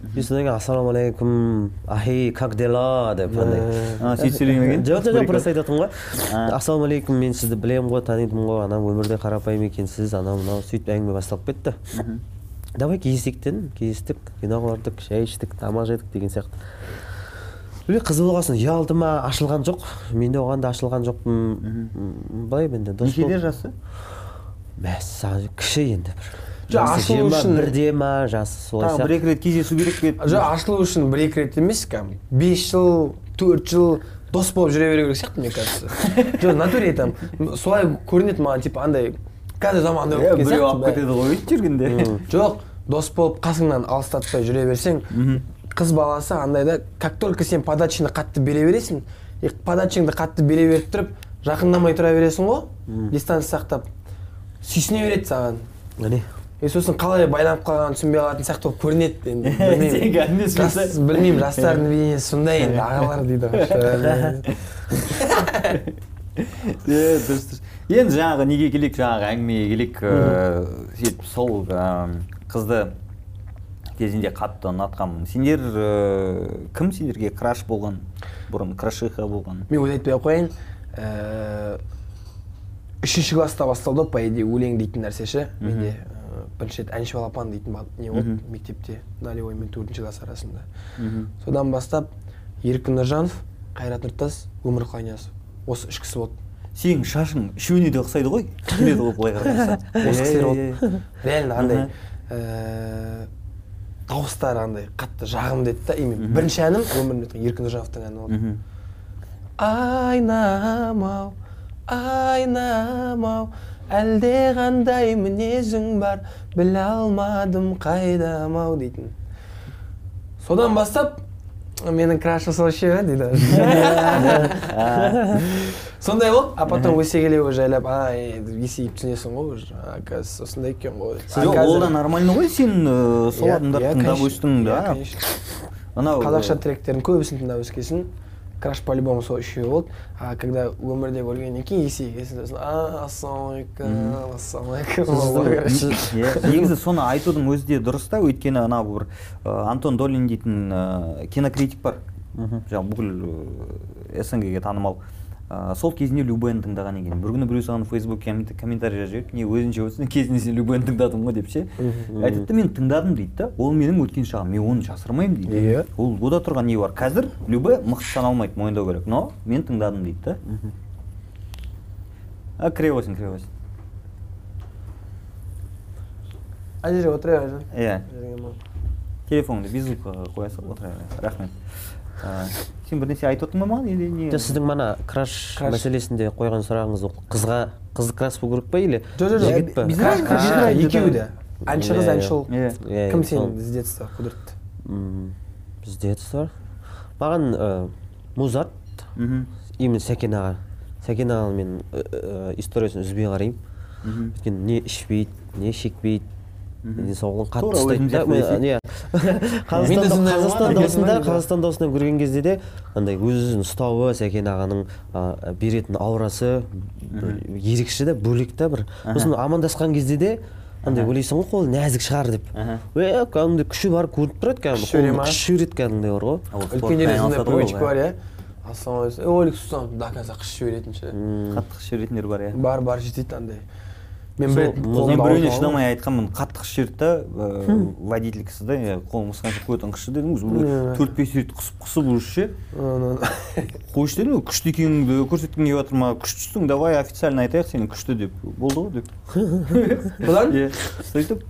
И содан кейін ассалаумағалейкум ахей как дела деп андай а сөйтіп сөйлемеген жоқ жоқ жоқ просто айтып ғой ассалаумағалейкум мен сізді білемін ғой танитынмын ғой анау өмірде қарапайым екенсіз анау мынау сөйтіп әңгіме басталып кетті давай кездесейік дедім кездестік киноға бардық шай іштік тамақ жедік деген сияқты или қыз болған соң ұялды ма ашылған жоқ мен де оған да ашылған жоқпын былай енді дос некеде жасы мәссаған кіші енді бір жоқ, ашылу үшін- бірде ма жасы солай тағы бір екі рет кездесу керек пе еді? жоқ ашылу үшін бір екі рет емес кәдімгі бес жыл төрт жыл дос болып жүре беру керек сияқты мне кажется. Жоқ натуре айтамын солай көрінеді маған типа андай қазір заман болып кеткен біреу алып сияқты кетеді ғой өйтіп жүргенде. Жоқ дос болып қасыңнан алыстатпай жүре берсең қыз баласы андай да как только сен подачаны қатты бере бересің и подачаңды қатты бере беріп тұрып жақындамай тұра бересің ғой. Дистанция сақтап. Сүйсіне береді саған. Міне и сосын қалай байланып қалғанын түсінбей қалатын сияқты болып көрінеді енді. Сондай. білмеймін жастардың бейнесі сондай енді ағалар дейді ғой. Иә дұрыс дұрыс. Енді жаңағы неге келейік? Жаңағы әңгімеге келейік ыыы, сөйтіп сол қызды кезінде қатты ұнатқанмын сендер ыыы, кім сендерге краш болған? Бұрын крашиха болған. Мен өзі айтпай ақ қояйын. Ііі үшінші класста басталды ғой по идее өлең дейтін нәрсе ше. Менде бірінші рет әнші балапан дейтін не болды мектепте нолевой мен төртінші класс арасында. Содан бастап еркін нұржанов қайрат нұртас өмір қайнасов. Осы үш кісі болды. Сенің шашың үшеуіне де ұқсайды ғой? Келеді ғой былай қараса осы кісілер болды. Реально андай ііі дауыстары андай қатты жағымды еді да именно. Бірінші әнім өмірімде өткен еркін нұржановтың әні болды. Мхм айнам ау айнам ау әлде қандай мінезің бар біле алмадым қайдам ау дейтін. Содан бастап менің крашым сол ше дейді. Сондай болды а потом өсе келе уже жайлап а есейіп түсінесің ғой уже оказывается осындай екен ғой. Жоқ ол да нормально ғой сен ыыы, сол адамдарды тыңдап өстің да? Анау қазақша тректердің көбісін тыңдап өскенсің краш по любому сол үшеуі болды а когда өмірде көргеннен кейін есейген сосын а ассалаумағалейкум ассалаумағалейкум негізі соны айтудың өзі де дұрыс та өйткені анау бір антон долин дейтін ә, кинокритик бар жаңағы бүкіл снг ге танымал. Ә, сол кезінде любен тыңдаған екен. Бір күні біреу саған фейсбукке коммент- комментарий жазып жіберіпті. Не өзінше болсын кезінде сен любен тыңдадың ғой деп ше? Айтады да мен тыңдадым дейді да. Ол менің өткен шағым. Мен оны жасырмаймын дейді. Иә. ол ода тұрған не бар? Қазір любе мықты саналмайды мойындау керек. Но мен тыңдадым дейді да. А кіре қойсын кіре қойсын. Ана жерге отыра бер иә телефоныңды беззвукқа қоя сал отыра бер рахмет. Сен бірнәрсе айтып отырдың ба маған или не? Жоқ сіздің мана краш мәселесінде қойған сұрағыңыз ол қызға қыз краш болу керек па или жоқ жоқ жігіт па? Екеуі де. әнші қыз Иә, әнші ұл иә. Кім иә, сенің с детства құдіретті бізде бар маған музарт мхм. именно сәкен аға. Сәкен ағаның мен историясын үзбей қараймын. Мхм. өйткені не ішпейді не шекпейді. Денсаулығын қатты ұстайды өзім да иә. Қазақстанда осында осында көрген кезде де андай өз өзін ұстауы сәкен ағаның беретін аурасы ерекше да бөлек та бір. Сосын амандасқан кезде де андай ойлайсың ғой қолы нәзік шығар деп. Е кәдімгідей күші бар көрініп тұрады кәдімгі Күш жібереді кәдімгідей бар ғой. Үлкендерде сондай привычка бар иә. Ассалаумағалейкум. Ассалам до конца қыш жіберетін ше. Қатты қыш жіберетіндер бар иә. Бар бар жетеді андай. Мен біреуіне шыдамай айтқанмын қатты қыш жіберді да водитель кісі да қолым ысқанша қоятын қышы дедім Иә. төрт бес рет қысып қысып уже ше қойшы дедім ғой күшті екеніңді көрсеткің келіп жатыр ма? Күштісің давай официально айтайық сені күшті деп. Болды ғой деп. Бұдан? Иә сөйтіп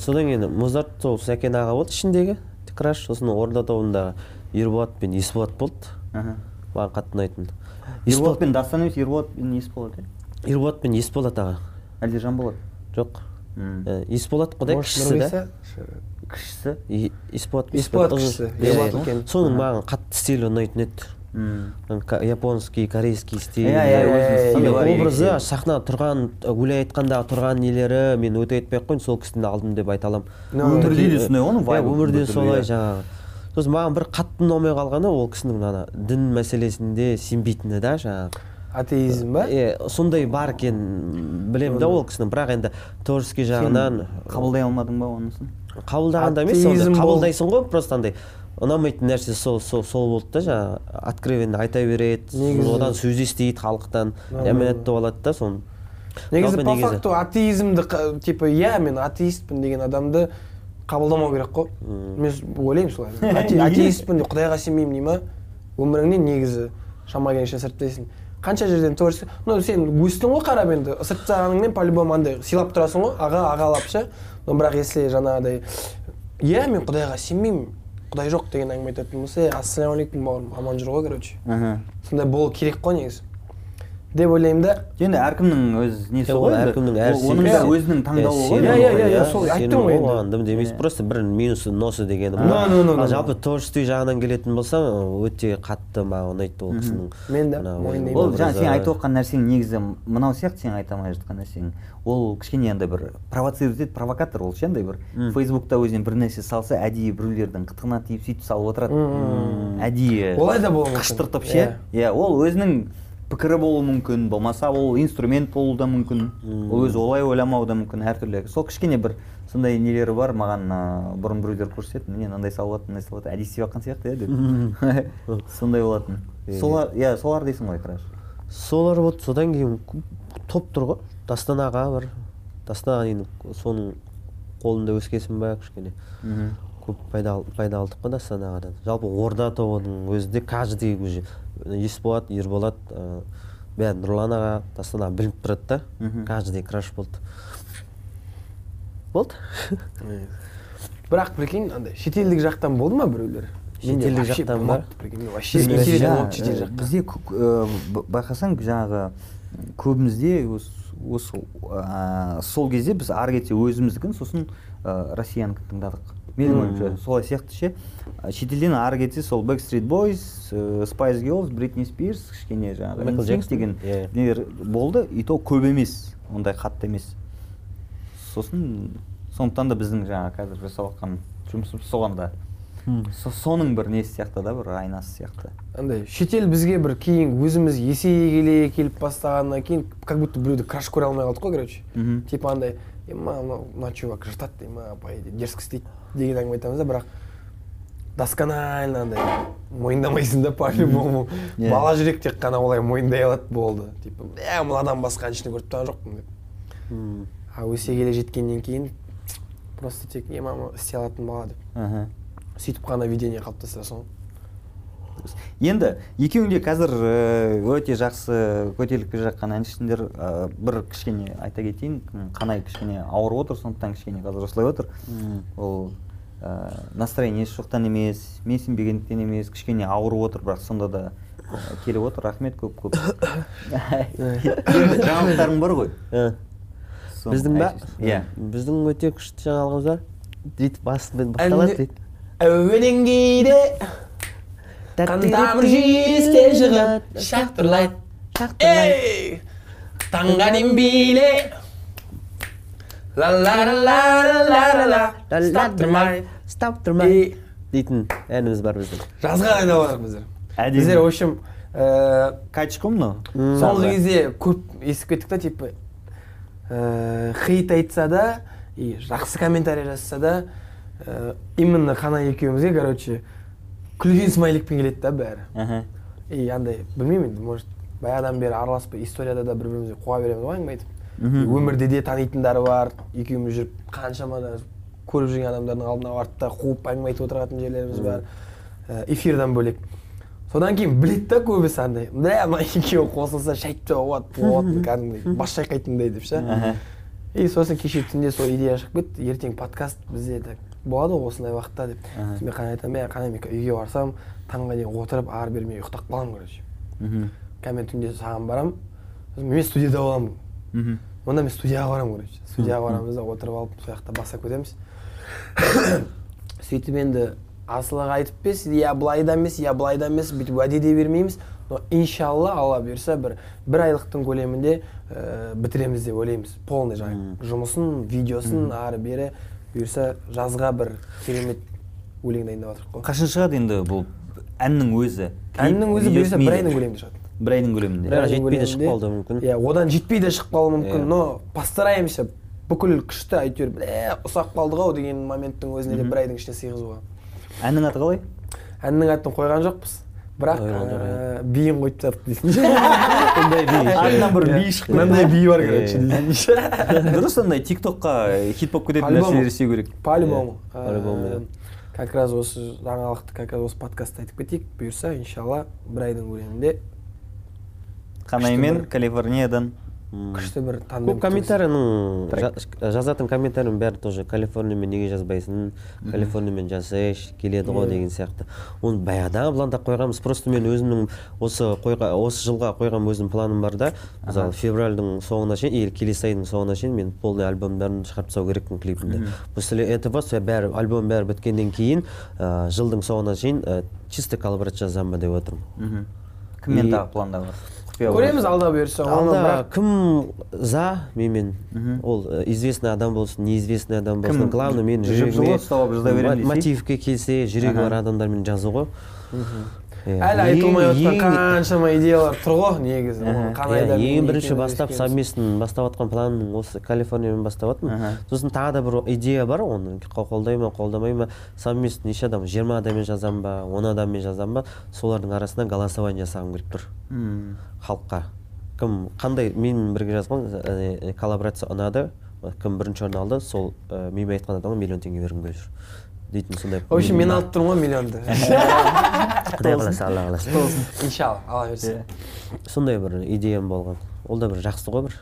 содан кейін музарт сол сәкен аға болды ішіндегі краш сосын орда тобында ерболат пен есболат болды. Маған қатты ұнайтын. Ерболат пен дастан емес ерболат пен есболат иә? Ерболат пен есболат аға. Әлде жанболат жоқ. М. Э, есболат құдай кішісі да? кішісі. Есболат Есболат кішісі, соның маған қатты стилі ұнайтын еді. Японский корейский стиль иә иә образы сахнада тұрған өлең айтқандағы тұрған нелері мен өте айтпай ақ қояйын сол кісінің алдым деп айта аламын. Өмірде де сондай ғой оның иә вайбы өмірде солай жаңағы. Сосын маған бір қатты ұнамай қалғаны ол кісінің ана дін мәселесінде сенбейтіні да жаңағы. Атеизм ба е сондай бар екенін білемін да ол кісінің. Бірақ енді творческий жағынан қабылдай алмадың ба онысын қабылдағанда емес қабылдайсың ғой просто андай. Ұнамайтын нәрсе сол сол сол болды да жаңағы откровенно айта береді одан сөз естиді халықтан Да, жаманаттап алады да соны. Негізі по факту атеизмді типа иә мен атеистпін деген адамды қабылдамау керек қой. Мен ойлаймын солай. Ате- атеистпін деп құдайға сенбеймін дей ма өміріңнен негізі шама келгенше сырттайсың. Қанша жерден творчество ну сен өстің ғой қарап енді сырттағаныңмен по любому андай сыйлап тұрасың ғой аға ағалап ше. Но бірақ если жаңағыдай иә мен құдайға сенбеймін құдай жоқ деген әңгіме айтатын болса е ассалаумағалейкум бауырым аман жүр ғой короче. Аха сондай болу керек қой негізі. Деп ойлаймын да. Енді әркімнің өз несі ғой әркімнің әр оның да өзінің таңдауы ғой. Иә, иә, иә, иә, сол айттым ғой енді. оған дым демейсің. Просто бір минусы носы дегені no, ал жалпы творческий жағынан келетін болсаң өте қатты маған ұнайды ол кісінің Мен де мойындаймын. ол жаңа сен айтып отқан нәрсең негізі мынау сияқты сен айта алмай жатқан нәрсең. Ол кішкене андай бір провоцировать етеді провокатор ол ше андай бір фейсбукта өзіне бір нәрсе салса әдейі біреулердің қытығына тиіп сөйтіп салып отырады. Әдейі Олай да болуы мүмкін. қыштыртып ше. Иә ол өзінің пікірі болуы мүмкін болмаса ол инструмент болуы да мүмкін. Ол өзі олай ойламауы да мүмкін әртүрлі. Сол кішкене бір сондай нелері бар маған ыыы, бұрын біреулер көрсетеді міне мынандай салып мындай салып әдейі істеп жатқан сияқты иә деп. Сондай болатын. Солар иә солар дейсің ғой краш солар вот содан кейін топ тұр ғой. Дастан аға бір дастан аға енді соның қолында өскесін ба кішкене. Көп пайда ал- пайда алдық қой дастан ағадан жалпы орда тобының өзі де каждый уже есболат ерболат ыыы, бәрі нұрлан аға дастан аға білініп тұрады да. Каждый краш болды. Болды. Бірақ прикинь андай шетелдік жақтан болды ма біреулер? Шетелдік жақтан ба? Бізде э, э, байқасаң жаңағы көбімізде осы осы ә, сол кезде біз ары кетсе өзіміздікін сосын ә, россиянікін тыңдадық. Менің ойымша солай сияқты ше. Шетелден ары кетсе сол Backstreet Boys, ә, Spice Girls, Britney Spears кішкене жаңағы деген иә. нелер болды. И то көп емес ондай қатты емес. Сосын сондықтан да біздің жаңағы қазір жасап жатқан жұмысымыз соған да. Со- соның бір несі сияқты да бір айнасы сияқты. Андай шетел бізге бір кейін өзіміз есейе келе келіп бастағаннан кейін как будто біреуді краш көре алмай қалдық қой короче. Типа андай е мына мынау мына чувак жыртады дей ма идее дерзко істейді деген әңгіме айтамыз да бірақ досконально андай мойындамайсың да по любому бала жүрек тек қана олай мойындай алады болды типа е мынадан басқа әншіні көріп тұрған жоқпын деп а өсе келе жеткеннен кейін просто тек е мама істей алатын бала деп сөйтіп қана видение қалыптастырасың ғой енді екеуің де қазір э, өте жақсы көтеріліп келе жатқан әншісіңдер э, бір кішкене айта кетейін қанай кішкене ауырып отыр сондықтан кішкене қазір осылай отыр. Ол ә, настроениесі жоқтан емес менсінбегендіктен емес кішкене ауырып отыр бірақ сонда да э, келіп отыр. Рахмет көп көп. Жаңалықтарың бар ғой? Біздің ба иә. Біздің өте күшті жаңалығымыз бар. Дейді басымен басталады дейді әуелен кейде жиістен шығып шақтырлайды эй таңға ла ла ла ла ла ұстап тұрмай стап тұрмай дейтін әніміз бар біздің жазға айналып жатырмық біздер Әдемі. біздер в общем ғой мынау соңғы кезде көп естіп кеттік та типа хейт айтса да и жақсы комментарий жазса да именно қана екеумізге короче күлген смайликпен келеді да бәрі Аха. и андай білмеймін енді может баяғыдан бері араласпай историяда да бір бірімізге қуа береміз ғой әңгіме айтып өмірде де танитындар бар екеуміз жүріп қаншама да көріп жүрген адамдардың алдына барып та қуып әңгіме айтып отыратын жерлеріміз бар эфирдан бөлек содан кейін біледі да көбісі андай бля мына екеуі қосылса шәйт болады болады кәдімгідей бас шайқайтындай деп ше. И сосын кеше түнде сол идея шығып кетті. Ертең подкаст бізде так болады ғой осындай уақытта деп. Мен қана айтамын е қане мен үйге барсам таңға дейін отырып ары бері мен ұйықтап қаламын короче. Қазір мен түнде саған барамын мен студияда боламын. Мгм. онда мен студияға барамын короче. Студияға барамыз да отырып алып сол жақта бастап кетеміз сөйтіп енді асылға айтып бес иә былай да емес иә былай да емес бүйтіп уәде де бермейміз но иншалла алла бұйырса бір бір айлықтың көлемінде ә, бітіреміз деп ойлаймыз. Полный жаңағы жұмысын видеосын ары бері бұйырса жазға бір керемет өлең дайындап жатырмық қой. Қашан шығады енді бұл әннің өзі? Әннің өзі бұйырса бір айдың көлемінде шығады. Бір айдың көлемінде Бірақ айдың жетпей де көлемінде. шығып қалуы мүмкін. иә одан жетпей де шығып қалуы мүмкін. Но постараемся. Бүкіл күшті әйтеуір бля ұсақ қалдық ау деген моменттің өзіне де бір айдың ішіне сыйғызуға. Әннің аты қалай? Әннің атын қойған жоқпыз. Бірақ ә, биін қойып тастадық дейсің атынан бір би шықты мынандай би бар короче дейсің дұрыс андай тик токқа хит болып кететін нәрселер істеу керек. По любому Иә, иә. как раз осы жаңалықты как раз осы подкастта айтып кетейік. Бұйырса иншалла бір айдың көлемінде қанаймен калифорниядан күшті бір Трек. жа- жазатын комментарийдің бәрі тоже калифорниямен неге жазбайсың? Калифорниямен жасайшы келеді ғой деген сияқты. Оны баяғыдан пландап қойғанбыз. Просто мен өзімнің осы қойға осы жылға қойған өзімнің планым бар да. Мысалы февральдың соңына шейін или келесі айдың соңына шейін мен полный альбомдарын шығарып тастау керекпін клипімді. После этого бәрі альбом бәрі біткеннен кейін ә, жылдың соңына шейін ә, чисто коллаборация жазамын ба деп отырмын. Кіммен тағы планда бар құпия көреміз алда бұйырса оны алда бірақ кім за менімен? Мгм. ол известный адам болсын неизвестный адам болсын главное жылы жүрегіме мотивке келсе жүрегі бар адамдармен жазу ғой Әлі айтылмай отқан қаншама идеялар тұр ғой негізі ең бірінші бастап совместный бастап жатқан планым осы калифорниямен бастап жатырмын сосын тағы да бір идея бар оны қолдай ма қолдамай ма совместный неше адам? Жиырма адаммен жазамын ба он адаммен жазамын ба? Солардың арасынан голосование жасағым келіп тұр. Мм. халыққа. Кім қандай мен бірге жазған ә, коллаборация ұнады. Кім бірінші орын алды сол ә, менімен айтқан адамға миллион теңге бергім келіп жүр. Дейтін сондай в общем мен алып тұрмын ғой миллионды құдай қаласа алла қаласа иншалла алла Иә. сондай бір идеям болған ол да бір жақсы ғой бір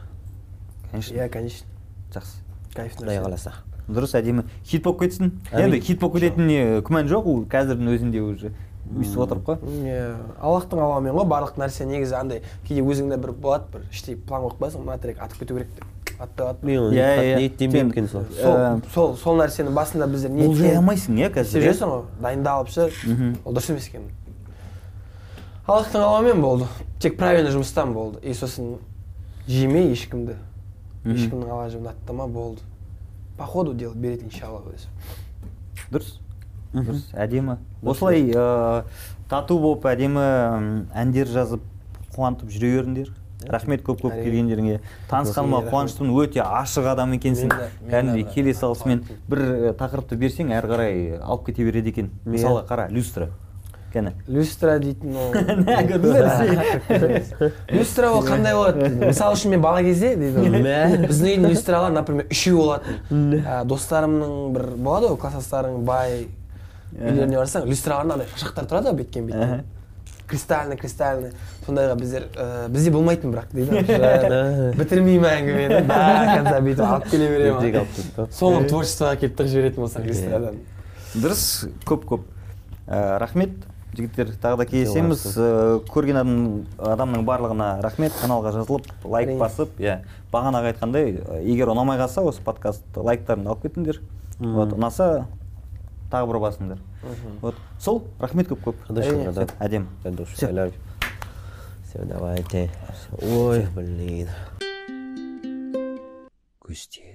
конечно иә конечно жақсы кайф құдай қаласа дұрыс әдемі хит болып кетсін енді хит болып кететініне күмән жоқ ол қазірдің өзінде уже өйстіп отырып қой иә аллахтың қалауымен ғой барлық нәрсе негізі андай кейде өзіңде бір болады бір іштей план қойып қоясың мына трек атып кету керек деп атпай қалады мен оны Иә, иә. ниеттенбеймін екен сол. сол Ә, сол нәрсені басында біздер болжай алмайсың иә қазір істеп иә? ғой. Дайындалып ше. Ол дұрыс емес екен. Аллахтың қалауымен болды. Тек правильный жұмыстан болды. И сосын жемей ешкімді. Ешкімнің ала жібін аттама болды. По ходу делать береді иншалла өзі. Дұрыс. Дұрыс. Әдемі. Осылай ыыы тату болып әдемі әндер жазып қуантып жүре беріңдер. Рахмет көп көп келгендеріңе. Танысқаныма қуаныштымын өте ашық адам екенсің. Кәдімгідей келе салысымен бір э, тақырыпты берсең әрі қарай алып кете береді екен. Мысалы қара люстра. Кәне. Люстра дейтін ол. Люстра ол қандай болады? Мысалы үшін мен бала кезде дейді біздің үйдің люстралары например үшеу болатын достарымның бір болады ғой класстастарың бай үйлеріне барсаң люстраларында андай шашақтар тұрады ғой беткен беткен. Кристальный кристальный сондайға біздер ә, бізде болмайтын бірақ дейді ғой. бітірмеймін әңгімені до конца бүйтіп алып келе беремін соңғы творчествоға келіп тығып жіберетін болсаң люстрадан дұрыс көп көп. Ә, рахмет. Жігіттер тағы да кездесеміз. Ә, көрген адам, адамның барлығына рахмет. Каналға жазылып лайк Әрине. басып иә. Бағанағы айтқандай ә, егер ұнамай қалса осы подкаст лайктарын алып кетіңдер. Вот ұнаса тағы бір басыңдар вот. Сол? Рахмет көп көп. Әдемі. Все давайте. Ой. Блин. Грустит